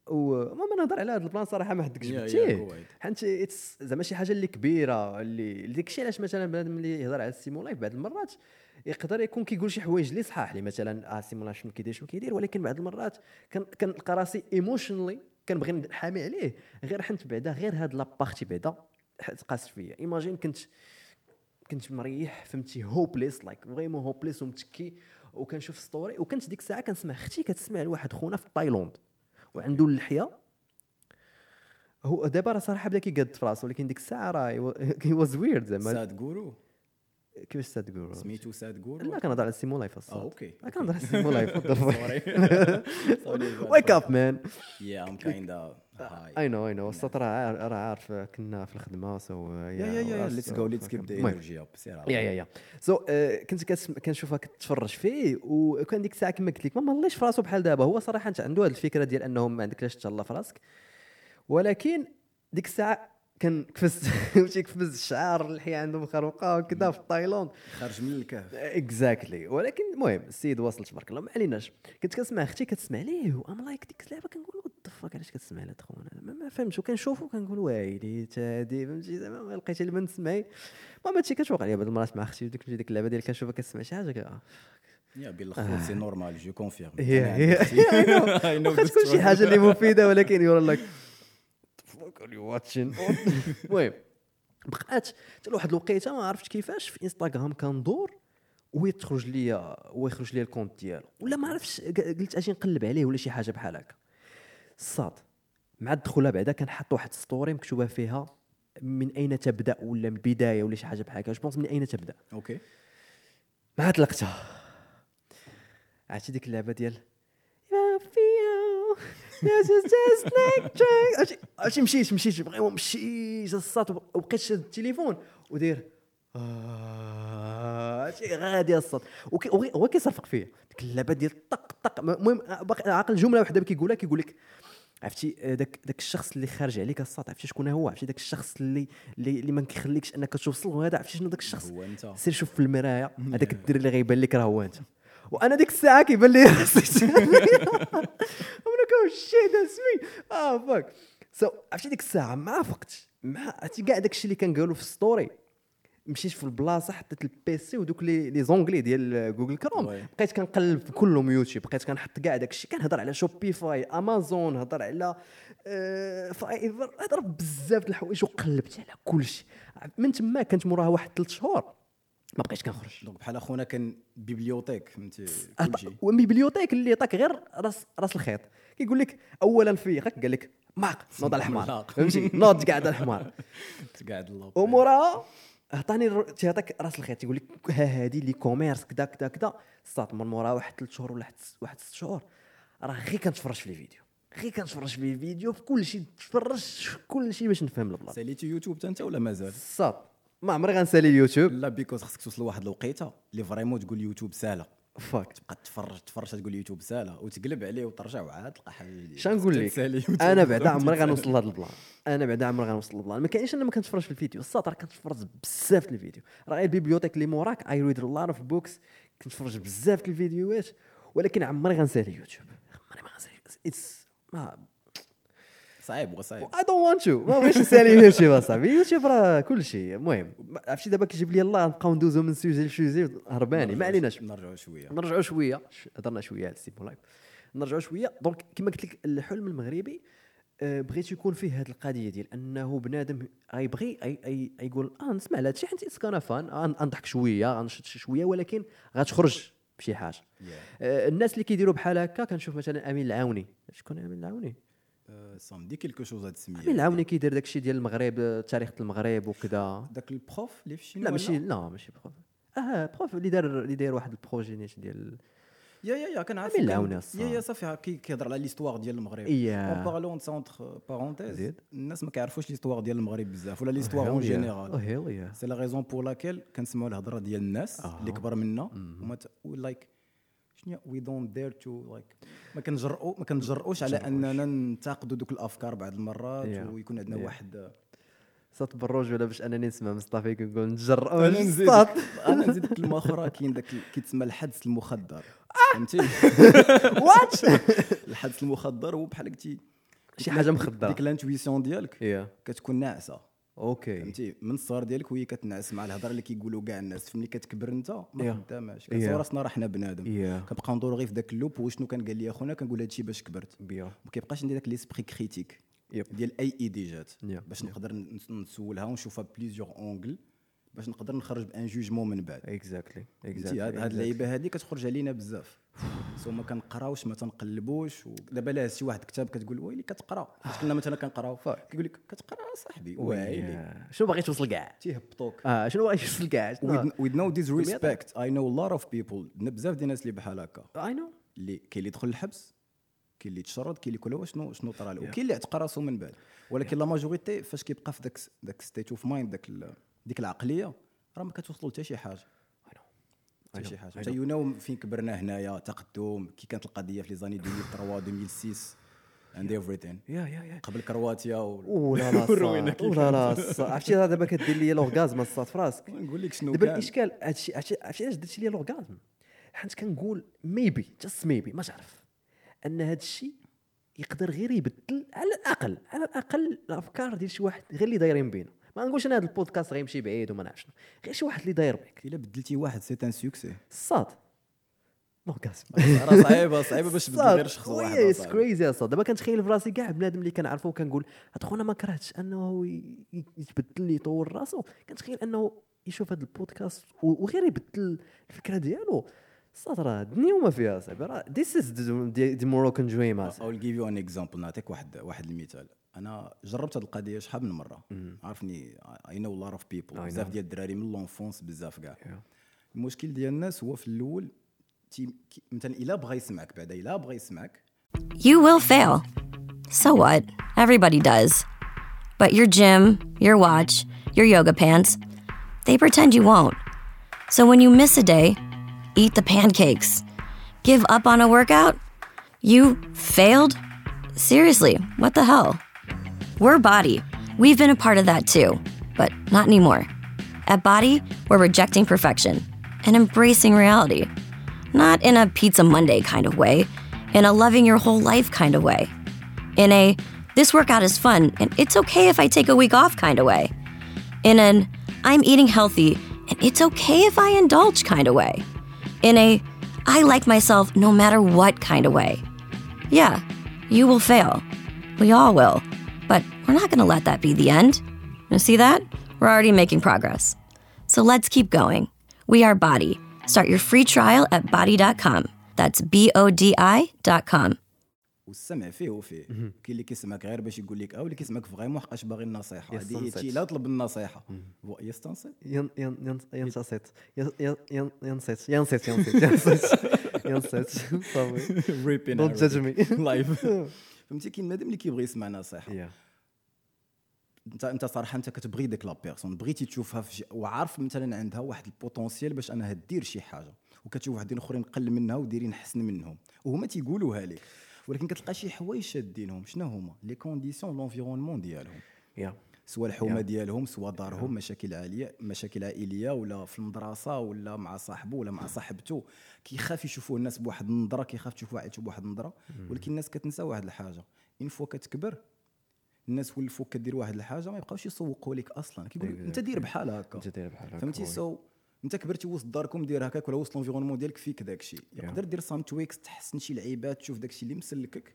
وما نهضر على هذا ال plan صراحة ما حد يا- كتبتيه يا قواعد. حيت it's زعما شي حاجة اللي كبيرة اللي داك الشيء علاش مثلا بنادم اللي يهضر على السيمو لايف بعض المرات يقدر يكون كيقول شي حوايج اللي صحاح لي مثلا آه سيمو لايف شنو كيدير شنو كيدير ولكن بعض المرات كن- كنلقى راسي emotionally كنبغي نحامي عليه غير حيت بعدا غير هاد la partie بعدا تقاس فيا. imagine كنت كنت مريح فهمتي hopeless like vraiment hopeless ومتكي وكنشوف story وكنت ديك الساعة كنسمع أختي كتسمع لواحد خونا في تايلاند وعنده اللحيه هو دابا راه صراحة بدا كيقاد في راسو ولكن ديك الساعة راه he was weird زعما. ساد جورو كيفاش تقول سميتو ساد جورو لا كنهضر على السيمو لايف آه okay لا كنهضر على السيمو لايف sorry wake up man yeah I'm kinda I know I know. السط راه راه عارف كنا في الخدمة so yeah yeah yeah let's go let's keep the. energy up سير yeah yeah yeah so كنت. كنشوفها كتفرج فيه وكان ديك الساعة كما قلت لك ما ماليش في راسو بحال دابا. هو صراحة انت عنده هذه الفكرة ديال أنه ما عندكش تهلا في راسك. ولكن ديك الساعة كان كفز. فهمتي كفز الشعار اللحيه عنده مخروقة وكذا في تايلاند خارج من الكهف. exactly ولكن المهم السيد واصل تبارك الله ما عليناش. كنت كنسمع أختي كتسمع ليه و I'm like ديك اللعبة كنقول fuck علاش كتسمع لهاد خونا؟ ما, ما فهمتش. وكنشوفو كنقول ويلي تادي فهمتي؟ زعما ما لقيت اللي ما نسمعي. المهم هادشي كتوقع لي بعض المرات مع أختي وديك ديك اللعبة ديال كنشوفها كتسمع شي حاجة كا- يا بالخوت c'est normal je confirme هي واخا تكون شي حاجة اللي مفيدة ولكن you're like fuck are you watching المهم بقات حتى لواحد الوقيتة ما عرفتش كيفاش في انستغرام كندور ويتخرج ليا ويخرج ليا ال compte ديالو. ولا ما عرفتش قلت أجي نقلب عليه ولا شي حاجة بحال هكا. الصاط مع الدخوله بعدا كان حط واحد story مكتوبة فيها من أين تبدأ ولا من البداية ولا شي حاجة بحال هكا. جو من أين تبدأ. okay. ما طلقتها عرفتي ديك اللعبة ديال عرفتي؟ مشيت مشيت vraiment مشيت الصات وبقيت شاد التليفون ودير آه، عرفتي؟ غادي وهي- هو كيصرفق فيا. ديك اللعبة ديال طق طق. المهم باقي عاقل جملة واحدة كيقولها كيقول لك عرفتي؟ آه، داك داك الشخص اللي خارج عليك الصاد عرفتي شكون هو؟ عرفتي داك الشخص اللي اللي, اللي ما كيخليكش انك توصل وهذا عرفتي شنو داك الشخص؟ هو انت. سير شوف في المرايه هذاك الدري اللي غيبان لك راه هو انت. وأنا ديك الساعة كيبان لي راسي. like oh shit that's me آه fuck so عرفتي ديك الساعة ما فقت مع عرفتي كاع داك الشيء اللي كنقالوا في story مشيت في البلاصة حطيت ال PC ودوك les les onglets ديال جوجل كروم. بقيت كنقلب في كلهم يوتيوب بقيت كنحط كاع داك الشيء كنهضر على Shopify امازون هضر على آه، Fiverr هضر بزاف د الحوايج وقلبت على كل شيء من تما كانت موراها واحد ثلاث شهور ما بقيتش كنخرج. donc بحال أخونا كان bibliothèque فهمتي أعط- كلشي. و bibliothèque اللي عطاك غير راس راس الخيط. كيقول لك اولا فيقك قال لك ماق نوض على الحمار. فهمتي؟ نوض قاعد على الحمار. قاعد الله وموراها عطاني تيعطيك راس الخيط يقول لك ها هادي l'e-commerce كذا كذا كذا صات من موراها واحد ثلاث شهور ولا واحد ست شهور. راه غير كنتفرج في الفيديو غير كنتفرج في الفيديو في كل شيء تفرج في كل شيء باش نفهم البلاصه ساليتي يوتيوب حتى انت ولا مازال؟ صات ما عمري غنسالي اليوتيوب. لا because خصك توصل لواحد الوقيته اللي vraiment تقول يوتيوب ساله فاش تبقى تفرج تفرج تقول يوتيوب ساله وتقلب عليه وترجع وعاد تلقى حاجة جديدة. شنو نقول لك؟ أنا بعدا عمري. غنوصل لهذا ال plan. أنا بعدا عمري غنوصل لهذا ال plan. ما كاينش أنا ما كنتفرج في الفيديو؟ الساط راه كنتفرج بزاف الفيديو. راه ال bibliothèque اللي موراك I read lot of books كنتفرج بزاف الفيديوهات ولكن عمري غنسالي يوتيوب عمري ما غنسالي it's ما صعيب وصعيب I don't want to ما بغيتش نسالي يوتيوب اصاحبي يوتيوب راه كل شيء المهم عرفتي دابا كيجيب لي الله نبقاو ندوزو من سوجي لسوجي هرباني. ما عليناش نرجعوا شوية. نرجعوا شوية. هضرنا شوية على السيمو لايف. نرجعوا شوية. donc كما قلت لك الحلم المغربي آه، بغيت يكون فيه هذه القضية ديال أنه بنادم غيبغي يقول آه نسمع لهذا الشيء حيت كان fun غنضحك شوية غنشط شي شوية ولكن غتخرج بشي حاجة. آه، الناس اللي كيديروا بحال هكا كنشوف مثلا أمين العاوني. شكون أمين العاوني؟ ça me dit quelque chose هاد السميه امين العاوني كيدير داك الشيء ديال المغرب تاريخ المغرب وكذا داك ال prof اللي في لا ماشي لا ماشي prof. آه prof اللي دار اللي داير واحد ال projet نيت ديال yeah yeah yeah كنعرف كان- العونة yeah. يا صافي كيهضر على l'histoire ديال المغرب. en parlant entre parenthèses. الناس ما كيعرفوش l'histoire ديال المغرب بزاف ولا l'histoire en général c'est la raison pour laquelle كنسمعوا الهضرة ديال الناس اللي كبر منا. وما like شنو we don't dare to like ما كنجرؤوا ما كنجرؤوش على أننا ننتقدوا دوك الأفكار بعض المرات Yeah. ويكون عندنا Yeah. واحد صوت بالروج ولا باش أنني نسمع مصطفى كيقول نجر أنا نزيد. أنا نزيد كلمه أخرى كاين داك كيتسمى الحدس المخدر. فهمتي؟ what الحدس المخدر هو بحال قلتي شي حاجة مخدرة. ديك ال intuition ديالك. yeah كتكون ناعسة. okay فهمتي من الصغر ديالك وهي كتنعس مع الهضرة اللي كيقولوا كاع الناس ملي كتكبر أنت ما. خداماش. كتصور راسنا راه حنا بنادم Yeah. كنبقاو ندورو غير في داك ال loop وشنو كان قال لي أخونا كنقول هادشي باش كبرت ما كيبقاش عندي داك l'esprit critique. ديال أي idée جات Yeah. باش Yeah. نقدر نسولها ونشوفها plusieurs angles باش نقدر نخرج ب un jugement من بعد. exactly فهمتي؟ هاد اللعيبة هادي كتخرج علينا بزاف. so ما كنقراوش ما تنقلبوش ودابا لا شي واحد كتاب كتقول ويلي كتقرا. فاش كنا مثلا كنقراو كيقول لك كتقرا صاحبي. ويلي. شنو باغي توصل كاع؟ تيهبطوك. آه شنو باغي توصل كاع؟ no disrespect I know a lot of people. بزاف ديال الناس اللي بحال هكا. I know اللي كاين اللي دخل الحبس كاين اللي تشرد كاين اللي كل شنو شنو طرا له؟ وكاين اللي اعتق راسو من بعد. ولكن لا ماجوريتي فاش كيبقى في داك داك ستيت اوف مايند ال- ديك العقلية راه ما كتوصلوا حتى شي حاجة. حتى شي حاجة. حتى يو فين كبرنا هنايا تقدم كي كانت القضية في لي زاني 2003 2006 اند ايفريثين يا يا يا قبل كرواتيا و... لا لا الصاد. عرفتي راه دابا كدير لي لورغازم الصاد في راسك نقول لك شنو دابا الإشكال هادشي عرفتي علاش درتي لي لورغازم حيت كنقول maybe just maybe ما تعرف أن هاد الشيء يقدر غير يبدل على الأقل على الأقل الأفكار ديال شي واحد غير اللي دايرين بينا. ما نقولش أنا هذا البودكاست غيمشي بعيد وما نعرف شنو. غير شي واحد اللي داير بك إلا بدلتي واحد c'est un succès الصاد l'orgasme راه صعيبة صعيبة باش تبدل غير شخص واحد it's. crazy أصلا دابا كنتخيل في راسي كاع بنادم اللي كنعرفو وكنقول هاد خونا ما كرهتش أنه يتبدل يطور راسو. كنتخيل أنه يشوف هذا البودكاست وغير يبدل الفكرة ديالو. صاد راه الدنيا وما فيها صاحبي راه this is the Moroccan dream I will give you an example نعطيك واحد واحد المثال. انا جربت هذه القضيه شحال من مره عارفني اي نو لار اوف بيبل I بزاف know. ديال الدراري من لونفونس بزاف كاع المشكل ديال الناس هو في الاول تي كي- مثلا الا بغى يسمعك بعدا الا بغى يسمعك You will fail. So what? Everybody does. But your gym, your watch, your yoga pants, they pretend you won't. So when you miss a day, eat the pancakes. Give up on a workout? You failed? Seriously, what the hell? We're Body. We've been a part of that too, but not anymore. At Body, we're rejecting perfection and embracing reality. Not in a Pizza Monday kind of way, in a loving your whole life kind of way. In a this workout is fun and it's okay if I take a week off kind of way. In an I'm eating healthy and it's okay if I indulge kind of way. In a I like myself no matter what kind of way. Yeah, you will fail. We all will. But we're not going to let that be the end. You see that? We're already making progress. So let's keep going. We are Body. Start your free trial at body.com. That's B O D I.com. والسمع فيه وفيه كاين اللي كيسمعك غير باش يقول لك او اللي كيسمعك فريمون حقاش باغي النصيحه هذه يستنصت. تي لا طلب النصيحه هو يستنصت ين ين ين ينصت ين ين ين ينصت ينصت ينصت ينصت ينصت صافي ريبين Don't judge me. لايف فهمتي كاين بنادم اللي كيبغي يسمع نصيحه يا انت انت صراحة انت كتبغي ديك la personne بغيتي تشوفها في وعارف مثلا عندها واحد ال potentiel باش انها دير شي حاجة وكتشوف واحدين أخرين قل منها ودايرين احسن منهم وهما تيقولوها لك ولكن كتلقى شي حوايج شادينهم شنو هما؟ les conditions l'environnement ديالهم. yeah. سواء الحومة ديالهم سواء دارهم مشاكل عالية مشاكل عائلية ولا في المدرسة ولا مع صاحبه ولا مع صاحبته. كيخاف يشوفوا الناس بواحد النظرة كيخاف تشوف واحد بواحد النظرة ولكن الناس كتنسى واحد الحاجة. une fois كتكبر الناس ولفوك كدير واحد الحاجة ما يبقاوش يسوقوا لك أصلا. كيقول أنت دير بحال هكا. أنت داير بحال هكا فهمتي. so أنت كبرتي وسط داركم دير هكاك ولا وسط l'environnement ديالك فيك داك الشيء. يقدر دير some tweaks تحسن شي لعيبات تشوف داك الشيء اللي مسلكك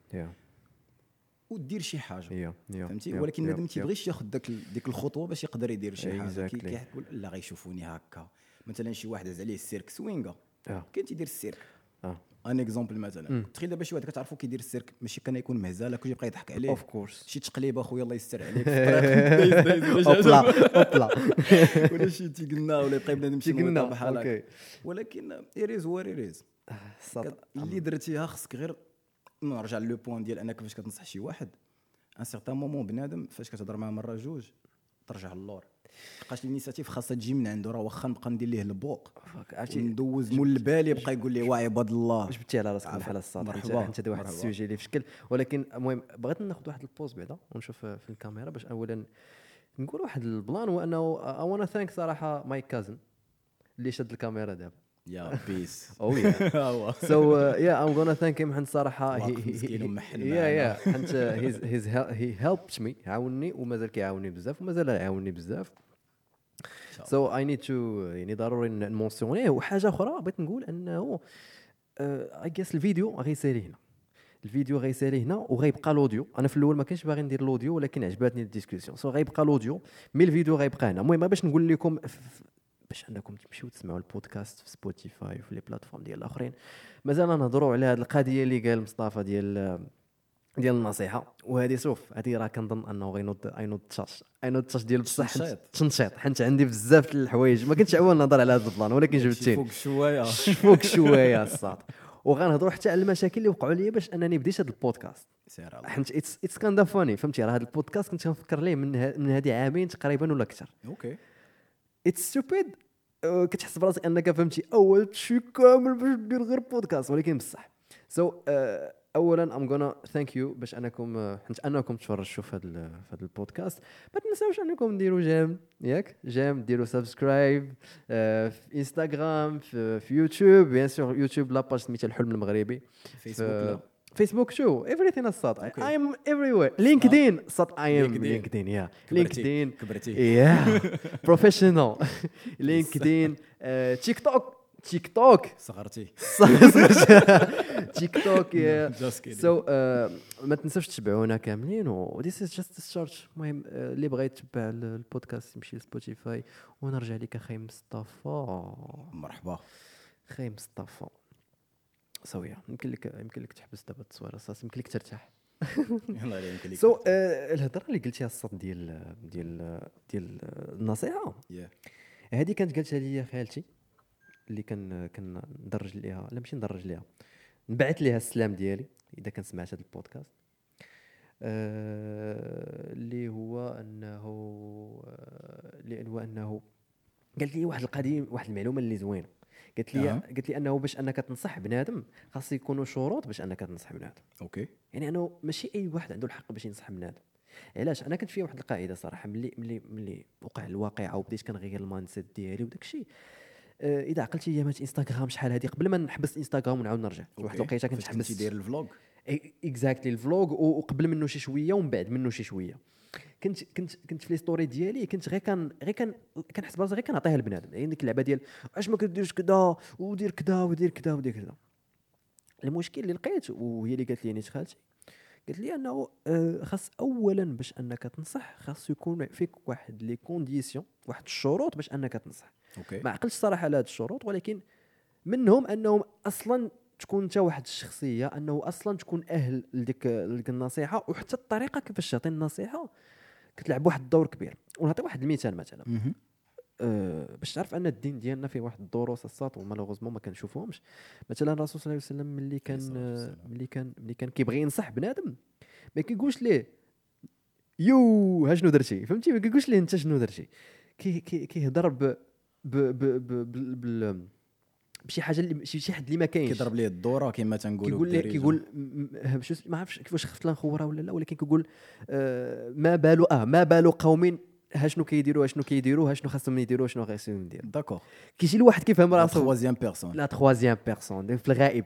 ودير شي حاجة. فهمتي؟ ولكن yeah. تيبغيش ياخذ داك ديك الخطوة باش يقدر يدير شي حاجة. كيقول لا غيشوفوني هكا. مثلا شي واحد هز عليه السيرك سوينغا. كاين تيدير السيرك. ان اكزومبل مثلا. تخيل دابا شي واحد كتعرفو كيدير السيرك ماشي كان يكون مهزله كل يبقى يضحك عليه. اوف كورس شي تقليب اخويا الله يستر عليك. أوبلا. أوبلا. ولا شي تيقلنا ولا يبقى بنادم شي بحال. هكا. ولكن ايريز هو ايريز اللي درتيها خصك غير نرجع لو بوان ديال أنك فاش كتنصح شي واحد ان سيغتان مومون بنادم فاش كتهضر معاه مرة جوج ترجع للور. لقاش l'initiative خاصها تجي من عنده راه واخا نبقى ندير ليه البوق عرفتي ندوز مول البال يبقى يقول لي واه عباد الله جبتي على راسك. بحال الصاد مرحبا. انت هذا واحد. ال sujet اللي في شكل ولكن المهم بغيت ناخذ واحد ال pause بعدا ونشوف في الكاميرا باش اولا نقول واحد ال plan هو انه I wanna thank صراحة my cousin اللي شد الكاميرا دابا yeah peace. oh yeah so yeah I'm gonna thank حيت صراحة واقف مسكين ومحن yeah yeah حيت he's he's he helped me عاوني ومازال كيعاوني بزاف ومازال يعاوني بزاف. so I need to يعني ضروري نمونسيونيه وحاجة أخرى بغيت نقول أنه I guess الفيديو غيسالي هنا. الفيديو غيسالي هنا وغيبقى الأوديو. أنا في الأول ما كنتش باغي ندير الأوديو ولكن عجباتني ال discussion so غيبقى الأوديو. mais الفيديو غيبقى هنا. المهم باش نقول لكم باش أنكم تمشيو تسمعوا البودكاست في Spotify وفي les plateformes ديال الآخرين. مازال نهضروا على هذه القضية اللي قال مصطفى ديال ديال النصيحة. وهذه شوف هذه راه كنظن أنه غينوض اي نوض تشاش اي نوض تشاش ديال بصح تنشيط. حيت عندي بزاف الحوايج. ما كنتش عوال نهضر على هذا ال plan ولكن جبتيني فوق شوية. فوق شوية الصاد وغنهضروا حتى على المشاكل اللي وقعوا لي باش أنني بديت هذا البودكاست. حيت it's it's kinda funny فهمتي؟ راه هذا البودكاست كنت كنفكر ليه من ه- من هذه عامين تقريبا ولا أكثر. okay. it's stupid كتحس براسك أنك فهمتي. أول شي كامل باش دير غير بودكاست ولكن بصح. so اولا I'm gonna thank you باش أنكم آه، حيت أنكم تفرجتوا في هذا ال- في هذا البودكاست ما تنساوش أنكم ديروا j'aime ياك؟ j'aime ديروا subscribe في انستغرام في, في YouTube bien sûr YouTube la page سميتها الحلم المغربي. فيسبوك لا. فيسبوك شو؟ Everything الصاد Okay. I am everywhere LinkedIn I am LinkedIn. LinkedIn yeah. LinkedIn كبرتي yeah professional LinkedIn TikTok TikTok صغرتي TikTok yeah. so ما تنساوش تتبعونا كاملين و this is just a start المهم آه، اللي بغى يتبع ال- البودكاست يمشي ل Spotify. ونرجع لك أخي مصطفى. مرحبا. خاي مصطفى. so yeah يمكن لك يمكن لك تحبس دابا التصويره صاص يمكن لك ترتاح. يلا عليك يمكن لك so so, الهضرة اللي قلتيها الصاد ديال ديال ديال النصيحة. هذه كانت قالتها لي خالتي اللي كان كان ندرج ليها لا ماشي ندرج ليها نبعث ليها السلام ديالي إذا كان سمعت هذا البودكاست. آه، اللي هو أنه آه، اللي هو أنه قالت لي واحد القضية واحد المعلومة اللي زوينة. قالت لي أها. قالت لي أنه باش أنك تنصح بنادم خاص يكونوا شروط باش أنك تنصح بنادم. أوكي. يعني أنه ماشي أي واحد عنده الحق باش ينصح بنادم. علاش؟ أنا كنت فيها واحد القاعدة صراحة ملي ملي ملي وقع الواقعه وبديت كنغير ال mind ديالي وداك الشيء. آه، إذا عقلتي ايامات إنستغرام شحال هذه قبل ما نحبس إنستغرام ونعاود نرجع. واحد. الوقيتة كنت حبس داير ال vlog؟ exactly ال vlog وقبل منه شي شوية ومن بعد منه شي شوية. كنت كنت كنت في les stories ديالي كنت غير كان غير كان كنحس براسي غير كنعطيها لبنادم. يعني ديك اللعبة ديال اش ما كديرش كذا ودير كذا ودير كذا ودير كذا المشكل اللي لقيت وهي اللي قالت لي نيت خالتي. قالت لي أنه آه، خاص اولا باش أنك تنصح خاص يكون فيك واحد les conditions واحد الشروط باش أنك تنصح. أوكي. ما عقلتش صراحة على هاد الشروط ولكن منهم أنهم أصلا تكون انت واحد الشخصية أنه أصلا تكون أهل لديك لديك النصيحة وحتى الطريقة كيفاش تعطي النصيحة كتلعب واحد الدور كبير. ونعطي واحد المثال مثلا. أه باش تعرف أن الدين ديالنا فيه واحد الدروس الساط و malheureusement ما كنشوفوهمش. مثلا الرسول صلى الله عليه وسلم ملي كان. ملي كان ملي كان كيبغي ينصح بنادم ما كيقولش ليه يو ها شنو درتي؟ فهمتي؟ ما كيقولش ليه أنت شنو درتي؟ كي كي كيهضر ب ب ب ب بال- بال بشي حاجة اللي شي حد اللي ما كاينش كيضرب ليه الدورة كما تنقولوا كيقول ليه. كيقول ما عرفتش كيفاش خفت لا نخورها ولا لا ولكن كيقول آه ما بال آه ما بال قوم ها شنو كيديروا شنو كيديروا ها شنو خاصهم يديروا شنو خاصهم يديروا داكور كيجي الواحد كيفهم لا راسو. تخوازيام بيرسون لا تخوازيام بيرسون في الغائب.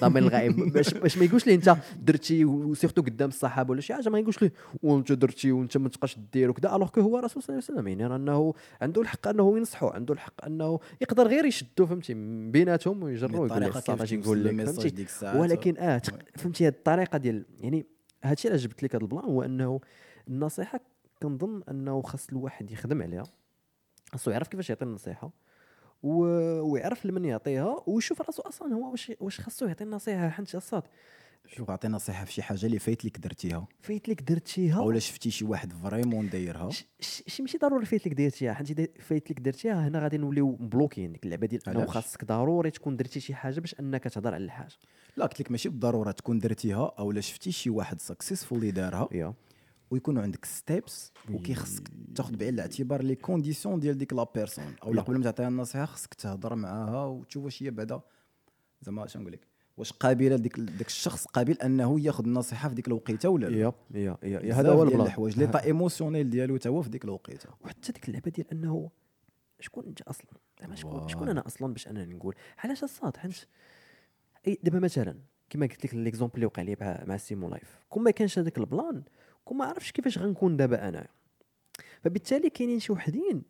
ضامن الغائب. باش ما يقولش ليه انت درتي و surtout قدام الصحابة ولا شي حاجة ما يقولش ليه وانت درتي وانت ما تبقاش دير وكذا alors que هو الرسول صلى الله عليه وسلم يعني انه عنده الحق أنه ينصحوا عنده الحق أنه يقدر غير يشدوا فهمتي بيناتهم ويجروا يقول لك الطريقة كيفاش أجي نقول لك فهمتي. ولكن آه. فهمتي هذه الطريقة ديال يعني هادشي اللي جبت لك هذا ال plan هو أنه النصيحة كنظن أنه خاص الواحد يخدم عليها. خاصو يعرف كيفاش يعطي النصيحة و... ويعرف لمن يعطيها ويشوف راسو أصلا هو واش واش خاصو يعطي النصيحة حيت الصاط شوف عطي نصيحه في شي حاجة اللي فايت لك درتيها. فايت لك درتيها؟ أولا شفتي شي واحد vraiment دايرها؟ شي ماشي ضروري فايت لك درتيها. حيت فايت لك درتيها هنا غادي نوليو مبلوكين ديك اللعبة ديال أنه؟ خاصك ضروري تكون درتي شي حاجة باش أنك تهضر على الحاجة. لا قلت لك ماشي بالضرورة تكون درتيها. أولا شفتي شي واحد successfully دارها. yeah. ويكونوا عندك steps وكيخصك تاخذ بعين الاعتبار les conditions ديال ديك la personne yeah. قبل ما تعطيها النصيحة خصك تهضر معاها وتشوف واش هي بعدا. زعما اش نقول لك واش قابلة ديك داك الشخص قابل أنه ياخذ النصيحة في ديك الوقيتة ولا لا؟ yeah yeah هذا هو ال plan الحوايج. l'état émotionnel ديالو تا هو في ديك الوقيتة. وحتى ديك اللعبة ديال أنه شكون أنت أصلا؟ زعما شكون. شكون أنا أصلا باش انني نقول؟ علاش الصاط؟ أي دابا مثلا كما قلت لك l'exemple اللي وقع لي مع سيمو life كون ما كانش هذاك ال plan كون ما عرفتش كيفاش غنكون دابا أنا. فبالتالي كاينين شي وحدين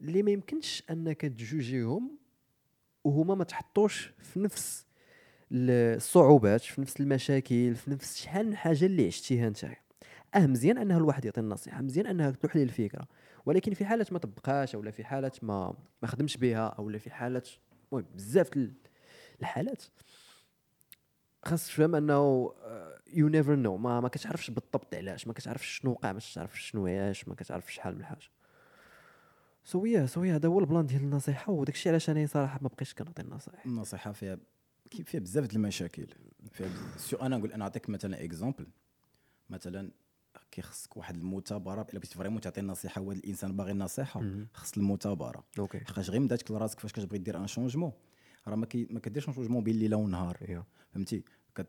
اللي ما يمكنش أنك تجوجيهم وهما ما تحطوش في نفس الصعوبات في نفس المشاكل في نفس شحال من حاجة اللي عشتيها أنت. أه مزيان انه الواحد يعطي النصيحة مزيان أنها تلوح ليه الفكرة ولكن في حالة ما طبقهاش ولا في حالة ما ما خدمش بها أو لا في حالة المهم بزاف ال- الحالات. خاص تفهم أنه you never know ما ما كتعرفش بالضبط علاش ما كتعرفش شنو وقع ما كتعرفش شنو علاش ما كتعرفش شحال من حاجة. so yeah so هذا هو ال plan ديال النصيحة وداك الشيء علاش أنا صراحة ما بقيتش كنعطي النصائح النصيحة فيها كي- فيها بزاف د المشاكل. فيها. so أنا نقول أنا نعطيك مثلا exemple مثلا كيخصك واحد المثابرة إلا بغيتي vraiment تعطي النصيحة وهذا الإنسان باغي النصيحة خص المثابرة. أوكي. حقاش غير مداتك لراسك فاش كتبغي دير un changement راه ما ما كديرش بين الليلة والنهار yeah فهمتي؟ كت...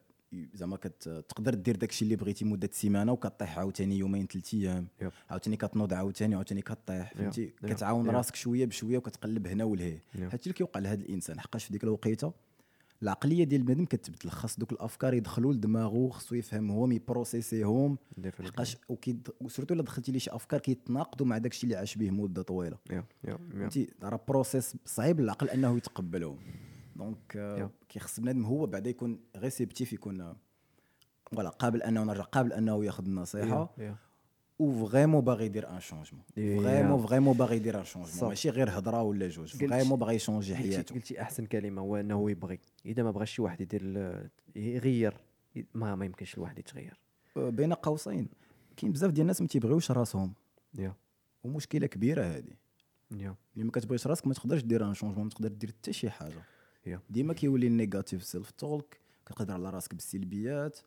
زعما كت... تقدر دير داكشي اللي بغيتي مدة سيمانة وكطيح عاوتاني يومين ثلاث أيام. عاوتاني كتنوض عاوتاني عاوتاني كطيح فهمتي. كتعاون. راسك شوية بشوية وكتقلب هنا ولهيه. هادشي اللي كيوقع لهذا الإنسان حقاش في ديك الوقيتة العقلية ديال البنادم كتبدل خاص دوك الأفكار يدخلوا لدماغه خصو يفهمهم يبروسيسيهم. حقاش وكيد و surtout إلا دخلتي ليه شي أفكار كيتناقضوا مع داكشي اللي عاش به مدة طويلة. فهمتي؟ راه process صعيب للعقل أنه يتقبلهم. donc آه،. كيخص بنادم هو بعدا يكون réceptif يكون آه، voilà قابل أنه نرجع قابل أنه ياخذ النصيحة. yeah و vraiment باغي يدير un changement. vraiment vraiment باغي يدير un changement. ماشي غير هضرة ولا جوج. فريمون باغي يشونجي حياته. قلتي أحسن كلمة هو أنه يبغي. إذا ما بغاش شي واحد يدير يغير ما ما يمكنش الواحد يتغير. آه، بين قوسين. كاين بزاف ديال الناس ما تيبغيوش راسهم. yeah ومشكلة كبيرة هذه yeah اللي ما كتبغيش راسك ما تقدرش دير un changement ما تقدر دير حتى شي حاجة. ديما كيولي ال negative self talk كتهضر على راسك بالسلبيات.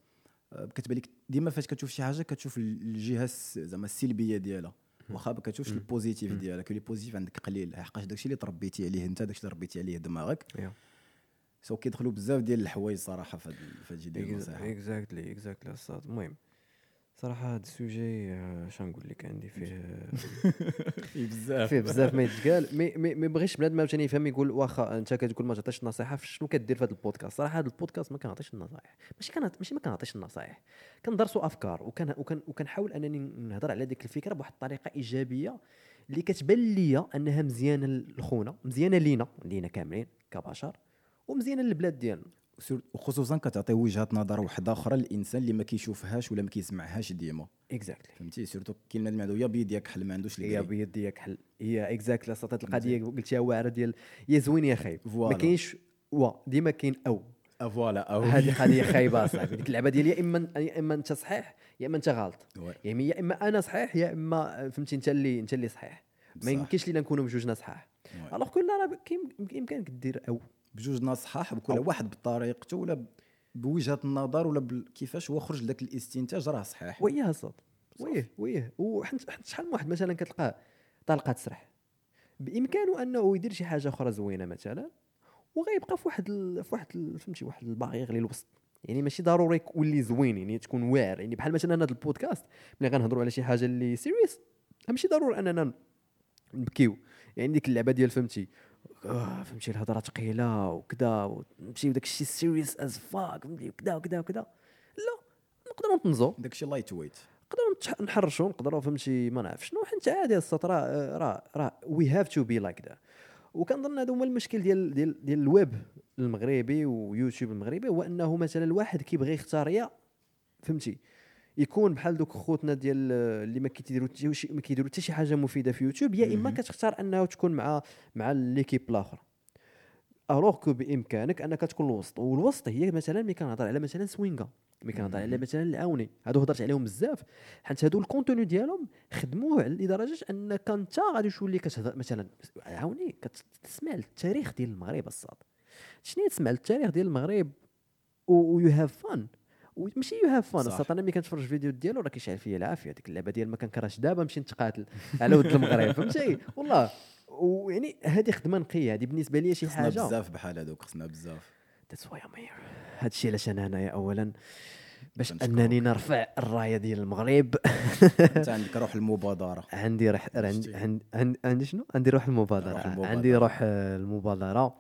آه، كتبان لك ديما فاش كتشوف شي حاجة كتشوف الجهة زعما السلبية ديالها. واخا ما كتشوفش ال positif ديالها كيولي ال positif عندك قليل. حقاش داكشي اللي تربيتي عليه انت داكشي اللي ربيتي عليه دماغك. so كيدخلوا بزاف ديال الحوايج صراحة في هاد ديال النصيحه exactly exactly المهم صراحة هذا ال sujet آه، شنو نقول لك؟ عندي فيه فيه بزاف. فيه بزاف ما يتقال. مي مي ما بغيش بنادم عاوتاني يفهم يقول واخا أنت كتقول ما تعطيش النصيحه شنو كدير في هذا البودكاست؟ صراحة هذا البودكاست ما كنعطيش النصائح. ماشي كان ماشي ما كنعطيش النصائح. كندرسوا أفكار وكان وكان وكنحاول أنني نهضر على ديك الفكرة بواحد الطريقة إيجابية اللي كتبان ليا أنها مزيانة لخونا مزيانة لينا لينا كاملين كبشر ومزيانة للبلاد ديالنا. وخصوصا كتعطي وجهه نظر واحدة أخرى للإنسان اللي ما كيشوفهاش ولا ما كيسمعهاش ديما. exactly فهمتي؟ surtout كاين بنادم عنده يا بيد يا كحل ما عندوش الكري بيد ياك حل هي اكزاكتلي صات القضية قلتيها واعرة ديال يا زوين يا خايب. ما. كاينش و ديما كاين أو. voilà أو هذه قضية خايبة صاحبي. ديك اللعبة ديال يا إما يا إما أنت صحيح يا إما أنت غلط. يعني يا إما أنا صحيح يا إما فهمتي أنت اللي أنت اللي صحيح. ما. يمكنش لينا نكونوا بجوجنا صحاح. الوغ كل راه بامكانك دير أو. بجوج ناس صحاح كل واحد بطريقته ولا بوجهة النظر ولا كيفاش هو خرج لك الاستنتاج راه صحيح. وياه صاط ويه ويه. وحنت حنت شحال من واحد مثلا كتلقاه طلقة تسرح بإمكانه أنه يدير شي حاجة أخرى زوينة مثلا وغيبقى في واحد ال... في واحد ال... فهمتي واحد الباغي للوسط يعني ماشي ضروري يولي زوين يعني تكون واعر. يعني بحال مثلا هذا البودكاست ملي غنهضروا على شي حاجة اللي serious ماشي ضروري أننا نبكيو. يعني ديك اللعبة ديال فهمتي فهمتي الهضرة ثقيله وكذا ونمشيو داك الشيء serious as fuck فهمتي وكذا وكذا وكذا لا نقدروا نطنزوا داكشي lightweight نقدروا نحرشوا نقدروا فهمتي ما نعرف شنو حيت عادي الصوت راه راه راه we have to be like that وكنظن هذا هو المشكل ديال ديال ديال الويب المغربي ويوتيوب المغربي هو أنه مثلا الواحد كيبغي يختار يا فهمتي يكون بحال دوك خوتنا ديال اللي ما كيديروا ما كيديروا حتى شي حاجة مفيدة في يوتيوب يا إما كتختار انه تكون مع مع l'équipe الآخر. alors que بإمكانك أنك تكون الوسط والوسط هي مثلا ملي كنهضر على مثلا سوينغا ملي كنهضر على مثلا العاوني هادو هضرت عليهم بزاف حيت هادو ال contenu ديالهم خدموه لدرجة أنك أنت غادي تولي كتهضر مثلا عاوني كتسمع التاريخ ديال المغرب آ الصاط. شنو تسمع التاريخ ديال المغرب؟ و you have fun ماشي you have fun أنا ملي كنتفرج فيديو ديالو راه كيشعل فيا العافية. ديك اللعبة ديال ما كنكرهش دابا نمشي نتقاتل على ود المغرب. فهمتي؟ والله. ويعني هذه خدمة نقية. هذه بالنسبة لي شي خصنا حاجة. بزاف بحال هذوك خصنا بزاف. that's why I'm here هادشي علاش أنا هنايا اولا. باش. أنني نرفع الراية ديال المغرب. أنت عندك روح المبادرة. عندي روح عندي. عندي, شنو؟ عندي روح المبادرة. عندي روح المبادرة.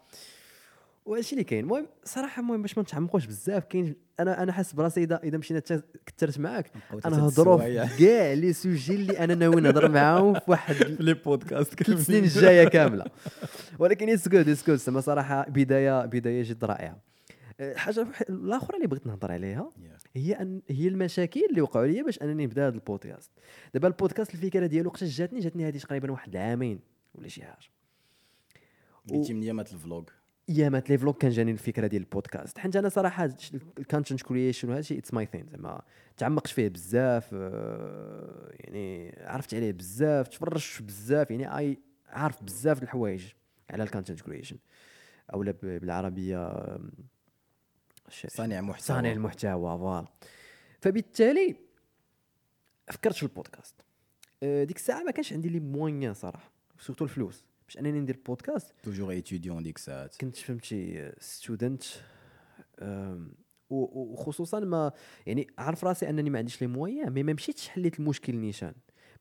وهادشي اللي كاين. المهم صراحة المهم باش ما نتعمقوش بزاف كاين أنا أنا حاسس براسي إذا إذا مشينا كثرت معاك أنا هضروا كاع les sujets اللي أنا ناوي نهضر معاهم في واحد les podcasts ثلاث سنين الجاية كاملة. ولكن it's good it's good زعما صراحة بداية بداية جد رائعة. أه، حاجة وح- الاخرى اللي بغيت نهضر عليها هي أن هي المشاكل اللي وقعوا لي باش أنني نبدأ هذا البودكاست. دابا البودكاست الفكرة ديالو وقتاش جاتني؟ جاتني هذه تقريبا واحد العامين ولا شي حاجة. بديتي من ايامات ال vlog ايامات les vlogs كان جاني الفكرة ديال البودكاست. حيت أنا صراحة ال content creation وهذا الشيء it's my thing زعما تعمقت فيه بزاف آه، يعني عرفت عليه بزاف تفرجت بزاف يعني اي عارف بزاف الحوايج على ال content creation أو بالعربية صانع محتوى. صانع المحتوى voilà. فبالتالي فكرت في البودكاست. آه، ديك الساعة ما كانش عندي les moyens صراحة surtout الفلوس. باش انني ندير بودكاست toujours étudiant ديك الساعات كنت فهمتي student وخصوصا ما يعني عارف راسي أنني ما عنديش les moyens mais ما مشيتش حليت المشكل نيشان.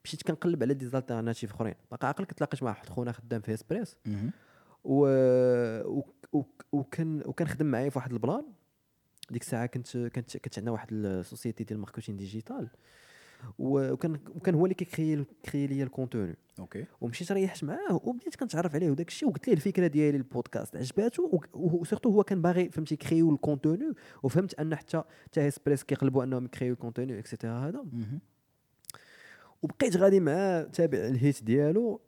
مشيت كنقلب على des alternatives أخرين. باقي عاقل كنت لاقيت مع واحد خونا خدام في اسبريس. و... و... و... وكان وكان خدم معايا في واحد البلان. ديك الساعة كنت كانت كانت عندنا واحد ال société ديال ال marketing digital و- وكان وكان هو اللي كيكري كيكري لي ال contenu. ok. ومشيت ريحت معاه وبديت كنتعرف عليه وداك الشيء وقلت ليه الفكرة ديالي البودكاست عجباتو و- و surtout هو كان باغي فهمتي كيكريو ال contenu وفهمت أن حتى حتى اسبريس كيقلبوا أنهم يكريو ال contenu et cetera هذا. وبقيت غادي معاه تابع الهيت ديالو.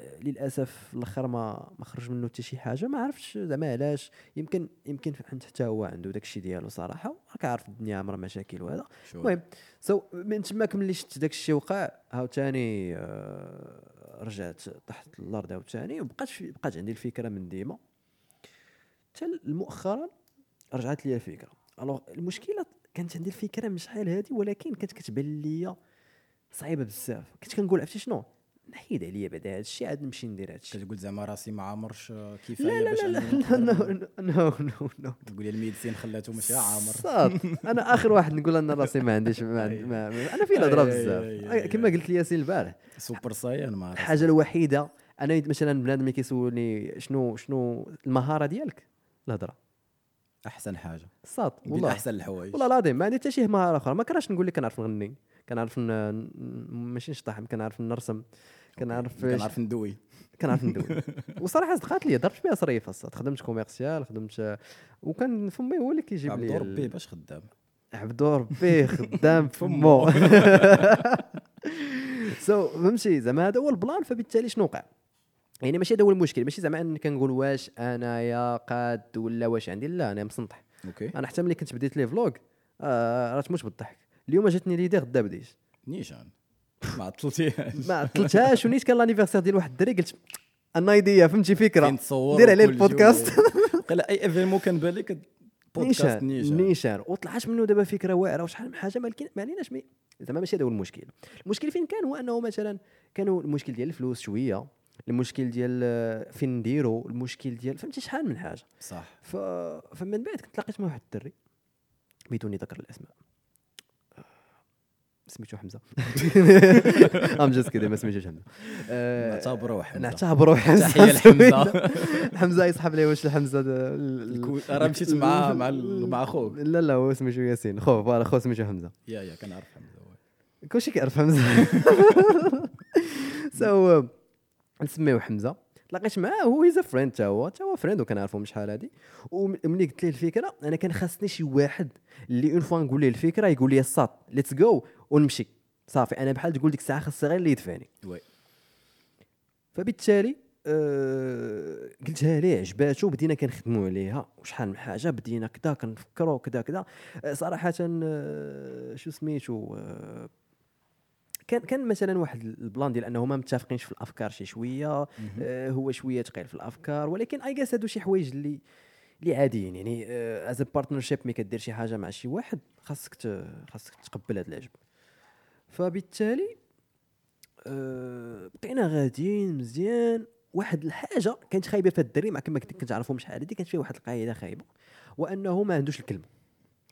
للأسف الأخر ما ما خرج منه حتى شي حاجة. ما عرفتش زعما علاش. يمكن يمكن عند حتى هو عنده داك الشيء ديالو صراحة. راك عارف الدنيا عامرة مشاكل وهذا. المهم so من تماك ملي شفت داك الشيء وقع عاوتاني آه، رجعت تحت الأرض عاوتاني وبقات بقات عندي الفكرة من ديما. حتى مؤخرا رجعت لي الفكرة. alors المشكلة كانت عندي الفكرة من شحال هادي ولكن كانت كتبان ليا صعيبة بزاف. كنت كنقول عرفتي شنو؟ نحيد عليا بعدا هذا الشيء عاد نمشي ندير هذا الشيء كتقول زعما راسي ما عامرش كفايه لا لا باش لا لا. نقدر- no no no تقول لي ال médecin خلاته ماشي عامر. أنا آخر واحد نقول أنا راسي ما عنديش ما, عندي- ما, ما أنا أي- أي- بزاف. كما قلت لي ياسين البارح. super saiyan ما. الحاجة الوحيدة أنا مثلا بنادم اللي كيسولني شنو شنو المهارة ديالك؟ الهضرة. أحسن حاجة. صاط والله والله. أحسن الحوايج. والله العظيم ما عندي حتى شي مهارة أخرى. ما كرهتش نقول لك كنعرف نغني. كنعرف ماشي نشطح كنعرف نرسم كنعرف كنعرف ندوي. كنعرف ندوي. وصراحة صدقات لي ضربت بها صريفة الصاط خدمت commercial خدمت وكان فمي هو اللي كيجيب لي ربي ال- باش خدام. عبدو ربي خدام فمو so فهمتي؟ زعما هذا هو البلان فبالتالي شنو وقع؟ يعني ماشي هذا هو المشكل ماشي زعما أني كنقول واش أنايا قاد ولا واش عندي لا أنا مسنطح okay. أنا حتى ملي كنت بديت les vlogs آه راه تموت بالضحك. اليوم جاتني l'idée غدا بديت نيشان. ما عطلتيهاش ما عطلتهاش ونيت كان l'anniversaire ديال واحد الدري قلت أنا idea فهمتي فكره دير عليه البودكاست. قال أي événement كان بالي كت- بودكاست نيشان نيشان. وطلعت منه دابا فكرة واعرة وشحال من حاجة ما عليناش زعما ماشي هذا هو المشكل. المشكل فين كان؟ هو أنه مثلا كانوا المشكل ديال الفلوس شوية المشكل ديال آه، فين نديرو المشكل ديال فهمتي شحال من حاجة. صح. ف... فمن بعد كنت مع واحد الدري بدون ذكر الأسماء. سميتو حمزة. I'm just kidding ما سميتوش حمزة. آه، نعتبروه حمزة. نعتبروه حمزة. تحية لحمزة. حمزة يسحب لي واش حمزه راه مشيت مع مع مع خوك لا لا هو سميتو ياسين. خو voilà خو سميتو حمزة. يا يا كنعرف حمزة. كلشي كيعرف حمزة. so نسميو حمزة. لقيت معاه هو he's friend تا هو. تا هو friend وكنعرفو من شحال هادي. وملي قلت ليه الفكرة أنا كان خاصني شي واحد اللي une fois نقول ليه الفكرة يقول لي الساط let's go ونمشي. صافي أنا بحال تقول ديك الساعة خاص غير اللي يدفعني. oui. فبالتالي آه قلتها ليه عجباتو بدينا كنخدموا عليها. وشحال من حاجة بدينا كذا كنفكروا كذا كذا آه صراحة آه شو سميتو آه كان كان مثلا واحد ال plan ديال أنه ما متفقينش في الأفكار شي شوية. آه هو شوية ثقيل في الأفكار ولكن اي جاس هادو شي حوايج اللي اللي عاديين. يعني as partnership ملي كدير شي حاجة مع شي واحد خاصك خاصك تقبل هذا العجب. فبالتالي آه، بقينا غاديين مزيان. واحد الحاجة كانت خايبة في الدري مع كما كنت عارفهم شحال هادي كانت فيها واحد القاعدة خايبة. وأنه ما عندوش الكلمة.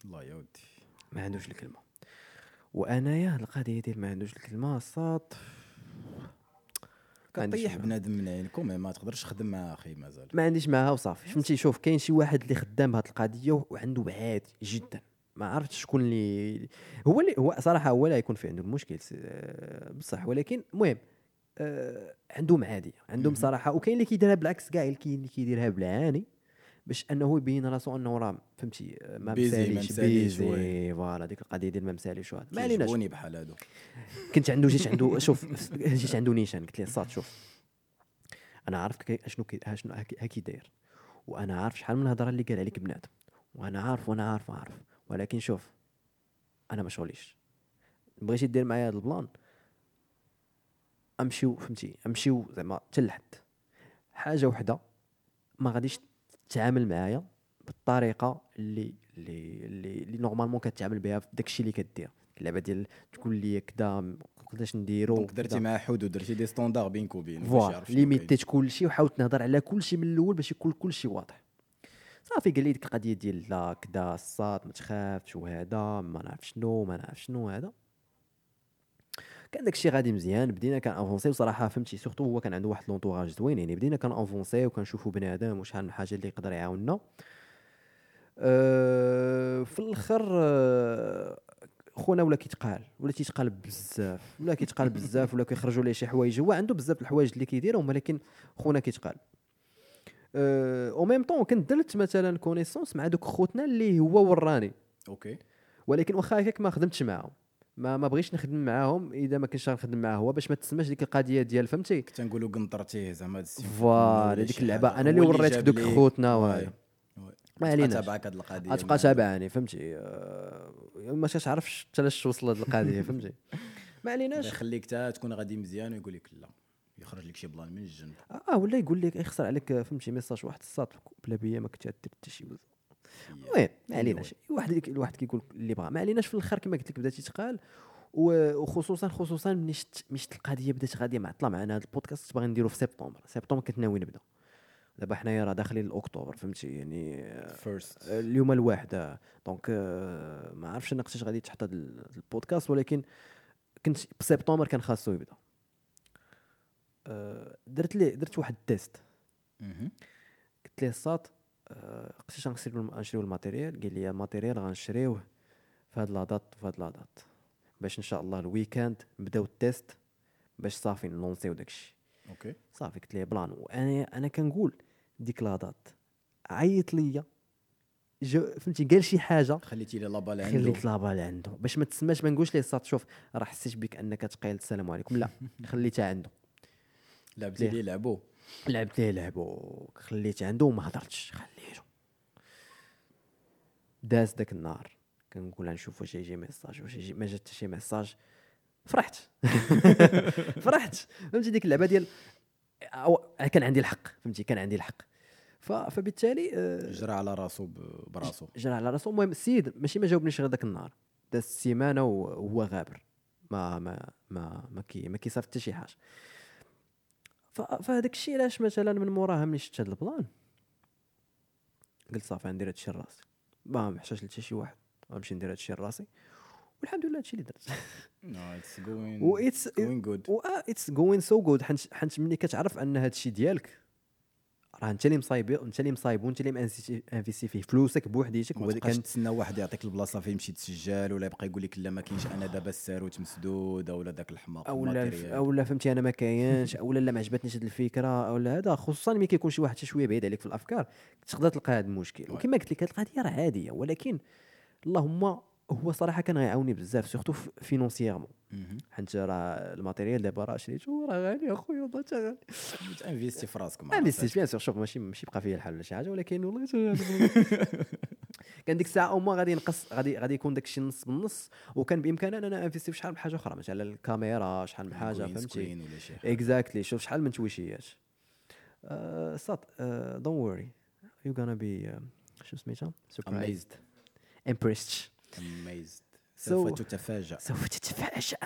الله يا ودي. ما عندوش الكلمة. وأنايا القضية ديال ما عندوش الكلمة صات كطيح معاه. بنادم من عينكم ما تقدرش تخدم مع أخي مازال ما عنديش معاها وصافي. فهمتي شوف كاين شي واحد اللي خدام بهذه القضية وعنده عادي جدا. ما عرفتش شكون اللي هو اللي هو صراحة هو اللي يكون في عنده المشكل آه، بصح. ولكن المهم آه، عندهم عاديه عندهم صراحة. وكاين اللي كيديرها بالعكس كاع اللي كيديرها بالعاني باش أنه يبين راسو أنه راه فهمتي آه، ما مساليش busy voilà ديك القضية ديال ما مساليش وهذا ما عليناش. بحال هادو. كنت عنده جيت عنده شوف جيت عنده نيشان قلت له ساط شوف. أنا عارف كي أشنو كي أشنو هاكي داير وأنا عارف شحال من الهضره اللي قال عليك بنادم. وأنا عارف وأنا عارف عارف ولكن شوف أنا ما شغليش. بغيتي دير معايا هذا ال plan؟ أمشيو فهمتي؟ أمشيو زعما حتى لحد. حاجة وحدة ما غاديش تتعامل معايا بالطريقة اللي اللي اللي, اللي normalement كتعامل بها في داكشي اللي كدير. اللعبه ديال تقول لي كدا قداش نديرو donc درتي معاه حدود درتي des standards بينك وبينه باش voilà ليميتيت كلشي وحاولت نهضر على كلشي من الأول باش يكون كلشي واضح. صافي قال لي ديك القضية ديال لا كدا الساط ما تخافش وهذا ما نعرف شنو ما نعرف شنو هذا. كان داكشي غادي مزيان بدينا كان avancer وصراحة فهمتي surtout هو كان عنده واحد l'entourage زوين يعني بدينا كان avancer وكنشوفوا بنادم وشحال من حاجة اللي يقدر يعاوننا. أه في الآخر أه خونا ولا كيتقال ولا تيتقال بزاف ولا كيتقال بزاف ولا كيخرجوا ليه شي حوايج هو عنده بزاف الحوايج اللي كيديرهم ولكن خونا كيتقال. au même temps كنت درت مثلا connaissance مع دوك خوتنا اللي هو وراني. okay. ولكن واخا هكاك ما خدمتش معاهم. ما ما بغيتش نخدم معاهم إذا ما كنتش غنخدم معاه هو باش ما تسماش ديك القضية ديال فهمتي؟ كنت نقولوا قنطرتيه زعما voilà ديك اللعبة. أنا اللي وريتك دوك. خوتنا oui. ما عليناش تابعك هاد القضية غتبقى تابعني فهمتي؟ آه، ما كتعرفش حتى لاش وصل هاد القضية فهمتي؟ ما عليناش. يخليك تا تكون غادي مزيان ويقول لك لا. يخرج لك شي plan من الجنب. آه ولا يقول لك يخسر عليك آه، فهمتي message واحد الساط بلا بيا ما كنت دير حتى شي وزن المهم ما عليناش واحد الواحد كيقول اللي بغا. ما عليناش في الآخر كما قلت لك بدا تيتقال وخصوصا خصوصا ملي شت ملي شت القضية بدات غاديه معطله معنا هذا البودكاست باغي نديرو في سبتمبر. سبتمبر كنت ناوي نبدأ. دابا حنايا راه داخلين لاكتوبر فهمتي يعني آه، first اليوم الواحد آه. donc آه، ما عرفتش أنا وقتاش غادي تحط هذا ال- البودكاست ولكن كنت بسبتمبر كان خاصو يبدأ. آه، درت لي درت واحد ال test. قلت ليه الساط آه، قلت غنشريو الم- غنشريو ال matériel. قال لي ال matériel غنشريوه في هاد la date في هاد la date باش إن شاء الله ال weekend نبداو ال test باش صافي نلونسيو داكشي okay. صافي قلت ليه plan. وأنا أنا كنقول ديك la date عيط ليا. جو فهمتي؟ قال شي حاجة. خليتي لي la balle عنده. خليت la balle عنده. باش ما تسماش ما نقولش ليه الساط شوف راه حسيت بك أنك تقيل. السلام عليكم. لا خليتها عنده. لعبتي لي لعبو؟ لعبت ليه لعبو؟ خليت عنده وما هضرتش. خليته داز داك النهار. كنقول نشوف واش يجي message واش يجي ما جات حتى شي message. فرحت. فرحت. فهمتي؟ ديك اللعبة ديال أو كان عندي الحق. فهمتي؟ كان عندي الحق. ف- فبالتالي آه، جرى على راسو براسو. جرى على راسو. المهم السيد ماشي ما جاوبنيش غير ذاك النهار. داز السيمانة وهو غابر. ما ما ما ما كي ما كيصيفط حتى شي حاجة. فهذاك الشيء علاش مثلا من موراها ملي شفت هذا ال plan؟ قلت صافي غندير هادشي لراسي. ما محتاج لحتى شي واحد غنمشي ندير هادشي لراسي. والحمد لله هادشي اللي درت. no it's going و it's going good و it's going so good حنت حنت ملي كتعرف أن هادشي ديالك راه انت اللي مصايب انت اللي مصايب وانت اللي investi فيه فلوسك بوحديتك ما تبقاش تسنى واحد يعطيك البلاصة فين تمشي تسجل ولا يبقى يقول لك لا ما كاينش أنا دابا الساروت مسدود ولا داك الحماق أو لا ال matériel. أو لا فهمتي أنا ما كاينش أو لا ما عجبتنيش هذه الفكرة أو لا هذا خصوصا ملي كيكون شي واحد شوية بعيد عليك في الأفكار تقدر تلقى هذا المشكل وكما قلت لك هذه القضية راه عادية ولكن اللهم هو صراحة كان غيعاوني بزاف surtout financièrement. حيت راه ال matériel دابا راه شريتو راه غالي اخويا والله تا غالي تا investi في راسك ما investi ش bien sûr شوف ماشي ماشي بقى فيا الحال ولا شي حاجة ولكن والله. كان ديك الساعة أو ما غادي ينقص غادي غادي يكون داك الشيء نص بالنص وكان بامكاني أننا investi في شحال من حاجة أخرى مثلا الكاميرا شحال من حاجة فهمتي؟ exactly شوف شحال من تويشيات. صات don't worry you gonna be شو سميتها surprised amazed amazed سوف تتفاجأ. سوف تتفاجأ.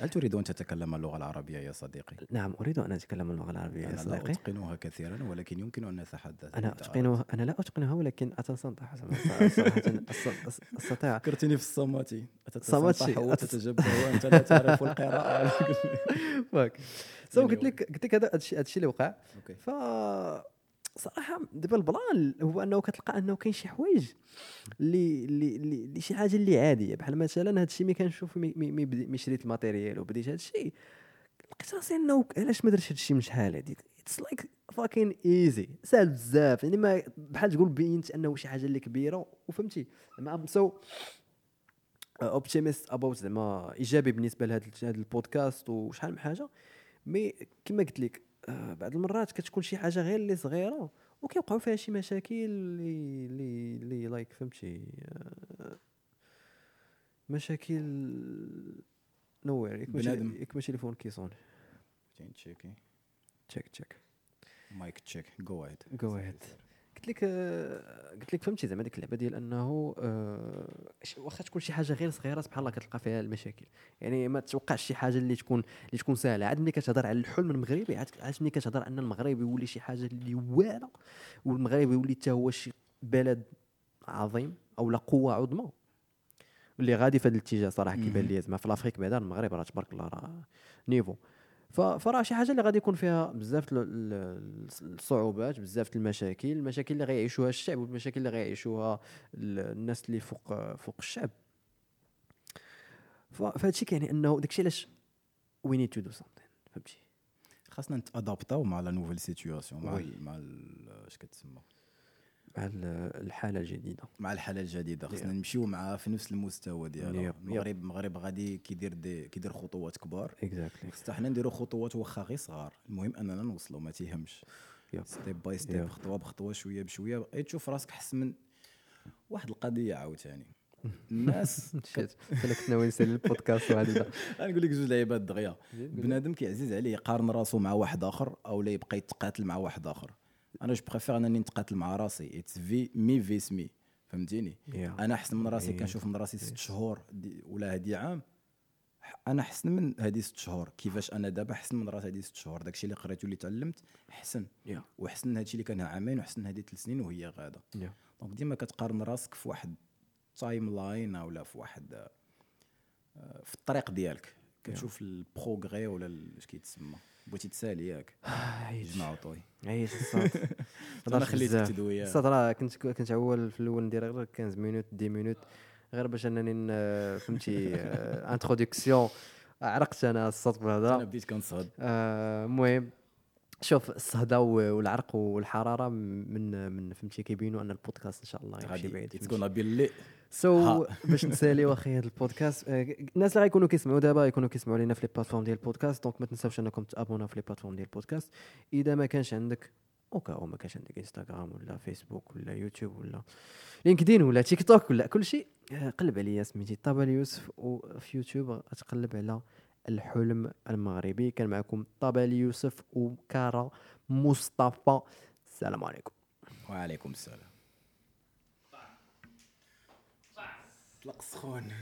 هل تريد أن تتكلم اللغة العربية يا صديقي؟ نعم أريد أن أتكلم اللغة العربية يا أنا لا صديقي. أتقنها كثيرا ولكن يمكن أن نتحدث. أنا أنت أتقنها أنا لا أتقنها ولكن أص- أستطيع. فكرتني في الصماتي صماتي. أتتصنطح وتتجبر وأنت لا تعرف القراءة. so قلت لك قلت لك هذا هادشي اللي وقع. ف صراحة دابا ال plan هو أنه كتلقى أنه كاين شي حوايج اللي اللي اللي شي حاجة اللي عادية. بحال مثلا هذا الشيء ملي كنشوف مي- مي مي شريت ال matériel وبديت هذا الشيء لقيت راسي أنه علاش ما درتش هذا الشيء من شحال هذيك it's like fucking easy سهل بزاف. يعني ما بحال تقول بينت أنه شي حاجة اللي كبيرة وفهمتي. زعما so optimist about زعما إيجابي بالنسبة لهذا هذا البودكاست وشحال من حاجة. mais كما قلت لك بعض المرات كتكون شي حاجة غير اللي صغيرة وكيوقعوا فيها شي مشاكل اللي اللي اللي like فهمتي؟ آه، مشاكل نوير ياك ماشي بنادم. ياك ماشي تليفون كيصون checky check check mic check go ahead go ahead قلت لك آه، قلت لك فهمتي زعما ديك اللعبة ديال أنه آه، واخا تكون شي حاجة غير صغيرة سبحان الله كتلقى فيها المشاكل. يعني ما تتوقعش شي حاجة اللي تكون اللي تكون سهلة. عاد ملي كتهضر على الحلم المغربي عاد ملي كتهضر أن المغرب يولي شي حاجة اللي واعرة والمغرب يولي حتى هو شي بلد عظيم أو لا قوة عظمى. اللي غادي في هذا الاتجاه صراحة كيبان لي زعما. في l'Afrique بعدا المغرب راه تبارك الله راه niveau. فراه شي حاجة اللي غادي يكون فيها بزاف ال- ال- الصعوبات بزاف المشاكل المشاكل اللي غيعيشوها الشعب والمشاكل اللي غيعيشوها ال- الناس اللي فوق فوق الشعب. فهذا الشيء كيعني أنه داكشي علاش we need to do something فهمتي؟ خاصنا نتادابتاو مع la nouvelle situation مع مع اش كتسمى. مع ال- الحالة الجديدة. مع الحالة الجديدة. خصنا نمشيو معها في نفس المستوى ديالها. المغرب المغرب غادي كيدير دي كيدير خطوات كبار. exactly خصنا حنا نديرو خطوات واخا غير صغار. المهم أننا نوصلوا ما تيهمش. step by step yep. خطوة بخطوة شوية بشوية. بقيت تشوف راسك حس من واحد القضية عاوتاني. الناس شيت أنا كنت ناوي نسالي البودكاست وهذا غنقول لك جوج لعيبات دغيا. بنادم كيعزيز عليه يقارن راسو مع واحد آخر أو لا يبقى يتقاتل مع واحد آخر. أنا je préfère انني نتقاتل مع راسي. it's في me vs me. فهمتيني؟ Yeah. أنا احسن من راسي Yeah. كنشوف من راسي ست شهور دي ولا هادي عام أنا احسن من هادي ست شهور. كيفاش أنا دابا احسن من راسي هادي ست شهور؟ داكشي اللي قريت واللي تعلمت احسن. Yeah. واحسن من هادشي اللي كان عامين واحسن من هادي ثلاث سنين وهي غاده Yeah. donc ديما كتقارن راسك في واحد timeline ولا في واحد آه، في الطريق ديالك. كتشوف ال progrès ولا اش كيتسمى. بغيتي تسالي ياك. عيش جمع وطوي. عيش الصوت. أنا خليتك تدوي الصوت راه كنت كنت أول في الأول ندير غير 15 minutes 10 minutes. غير باش أنني فهمتي introduction عرقت أنا الصوت أنا بهذا بديت كنصهد. آه، المهم شوف الصهده والعرق والحرارة من من فهمتي كيبينوا أن البودكاست إن شاء الله غادي بعيد it's gonna be اللي so ها. باش نساليو أخي هذا البودكاست آه، الناس اللي غيكونوا كيسمعوا دابا يكونوا كيسمعوا لينا في les plateformes ديال البودكاست donc ما تنساوش انكم تابونا في les plateformes ديال البودكاست. إذا ما كانش عندك اوكا أو ما كانش عندك انستغرام ولا فيسبوك ولا يوتيوب ولا لينكدين ولا تيك توك ولا كل شيء آه، قلب عليا سميتي طابا اليوسف وفي يوتيوب غتقلب على الحلم المغربي. كان معكم طابا اليوسف وكارا مصطفى. السلام عليكم. وعليكم السلام. طلق سخون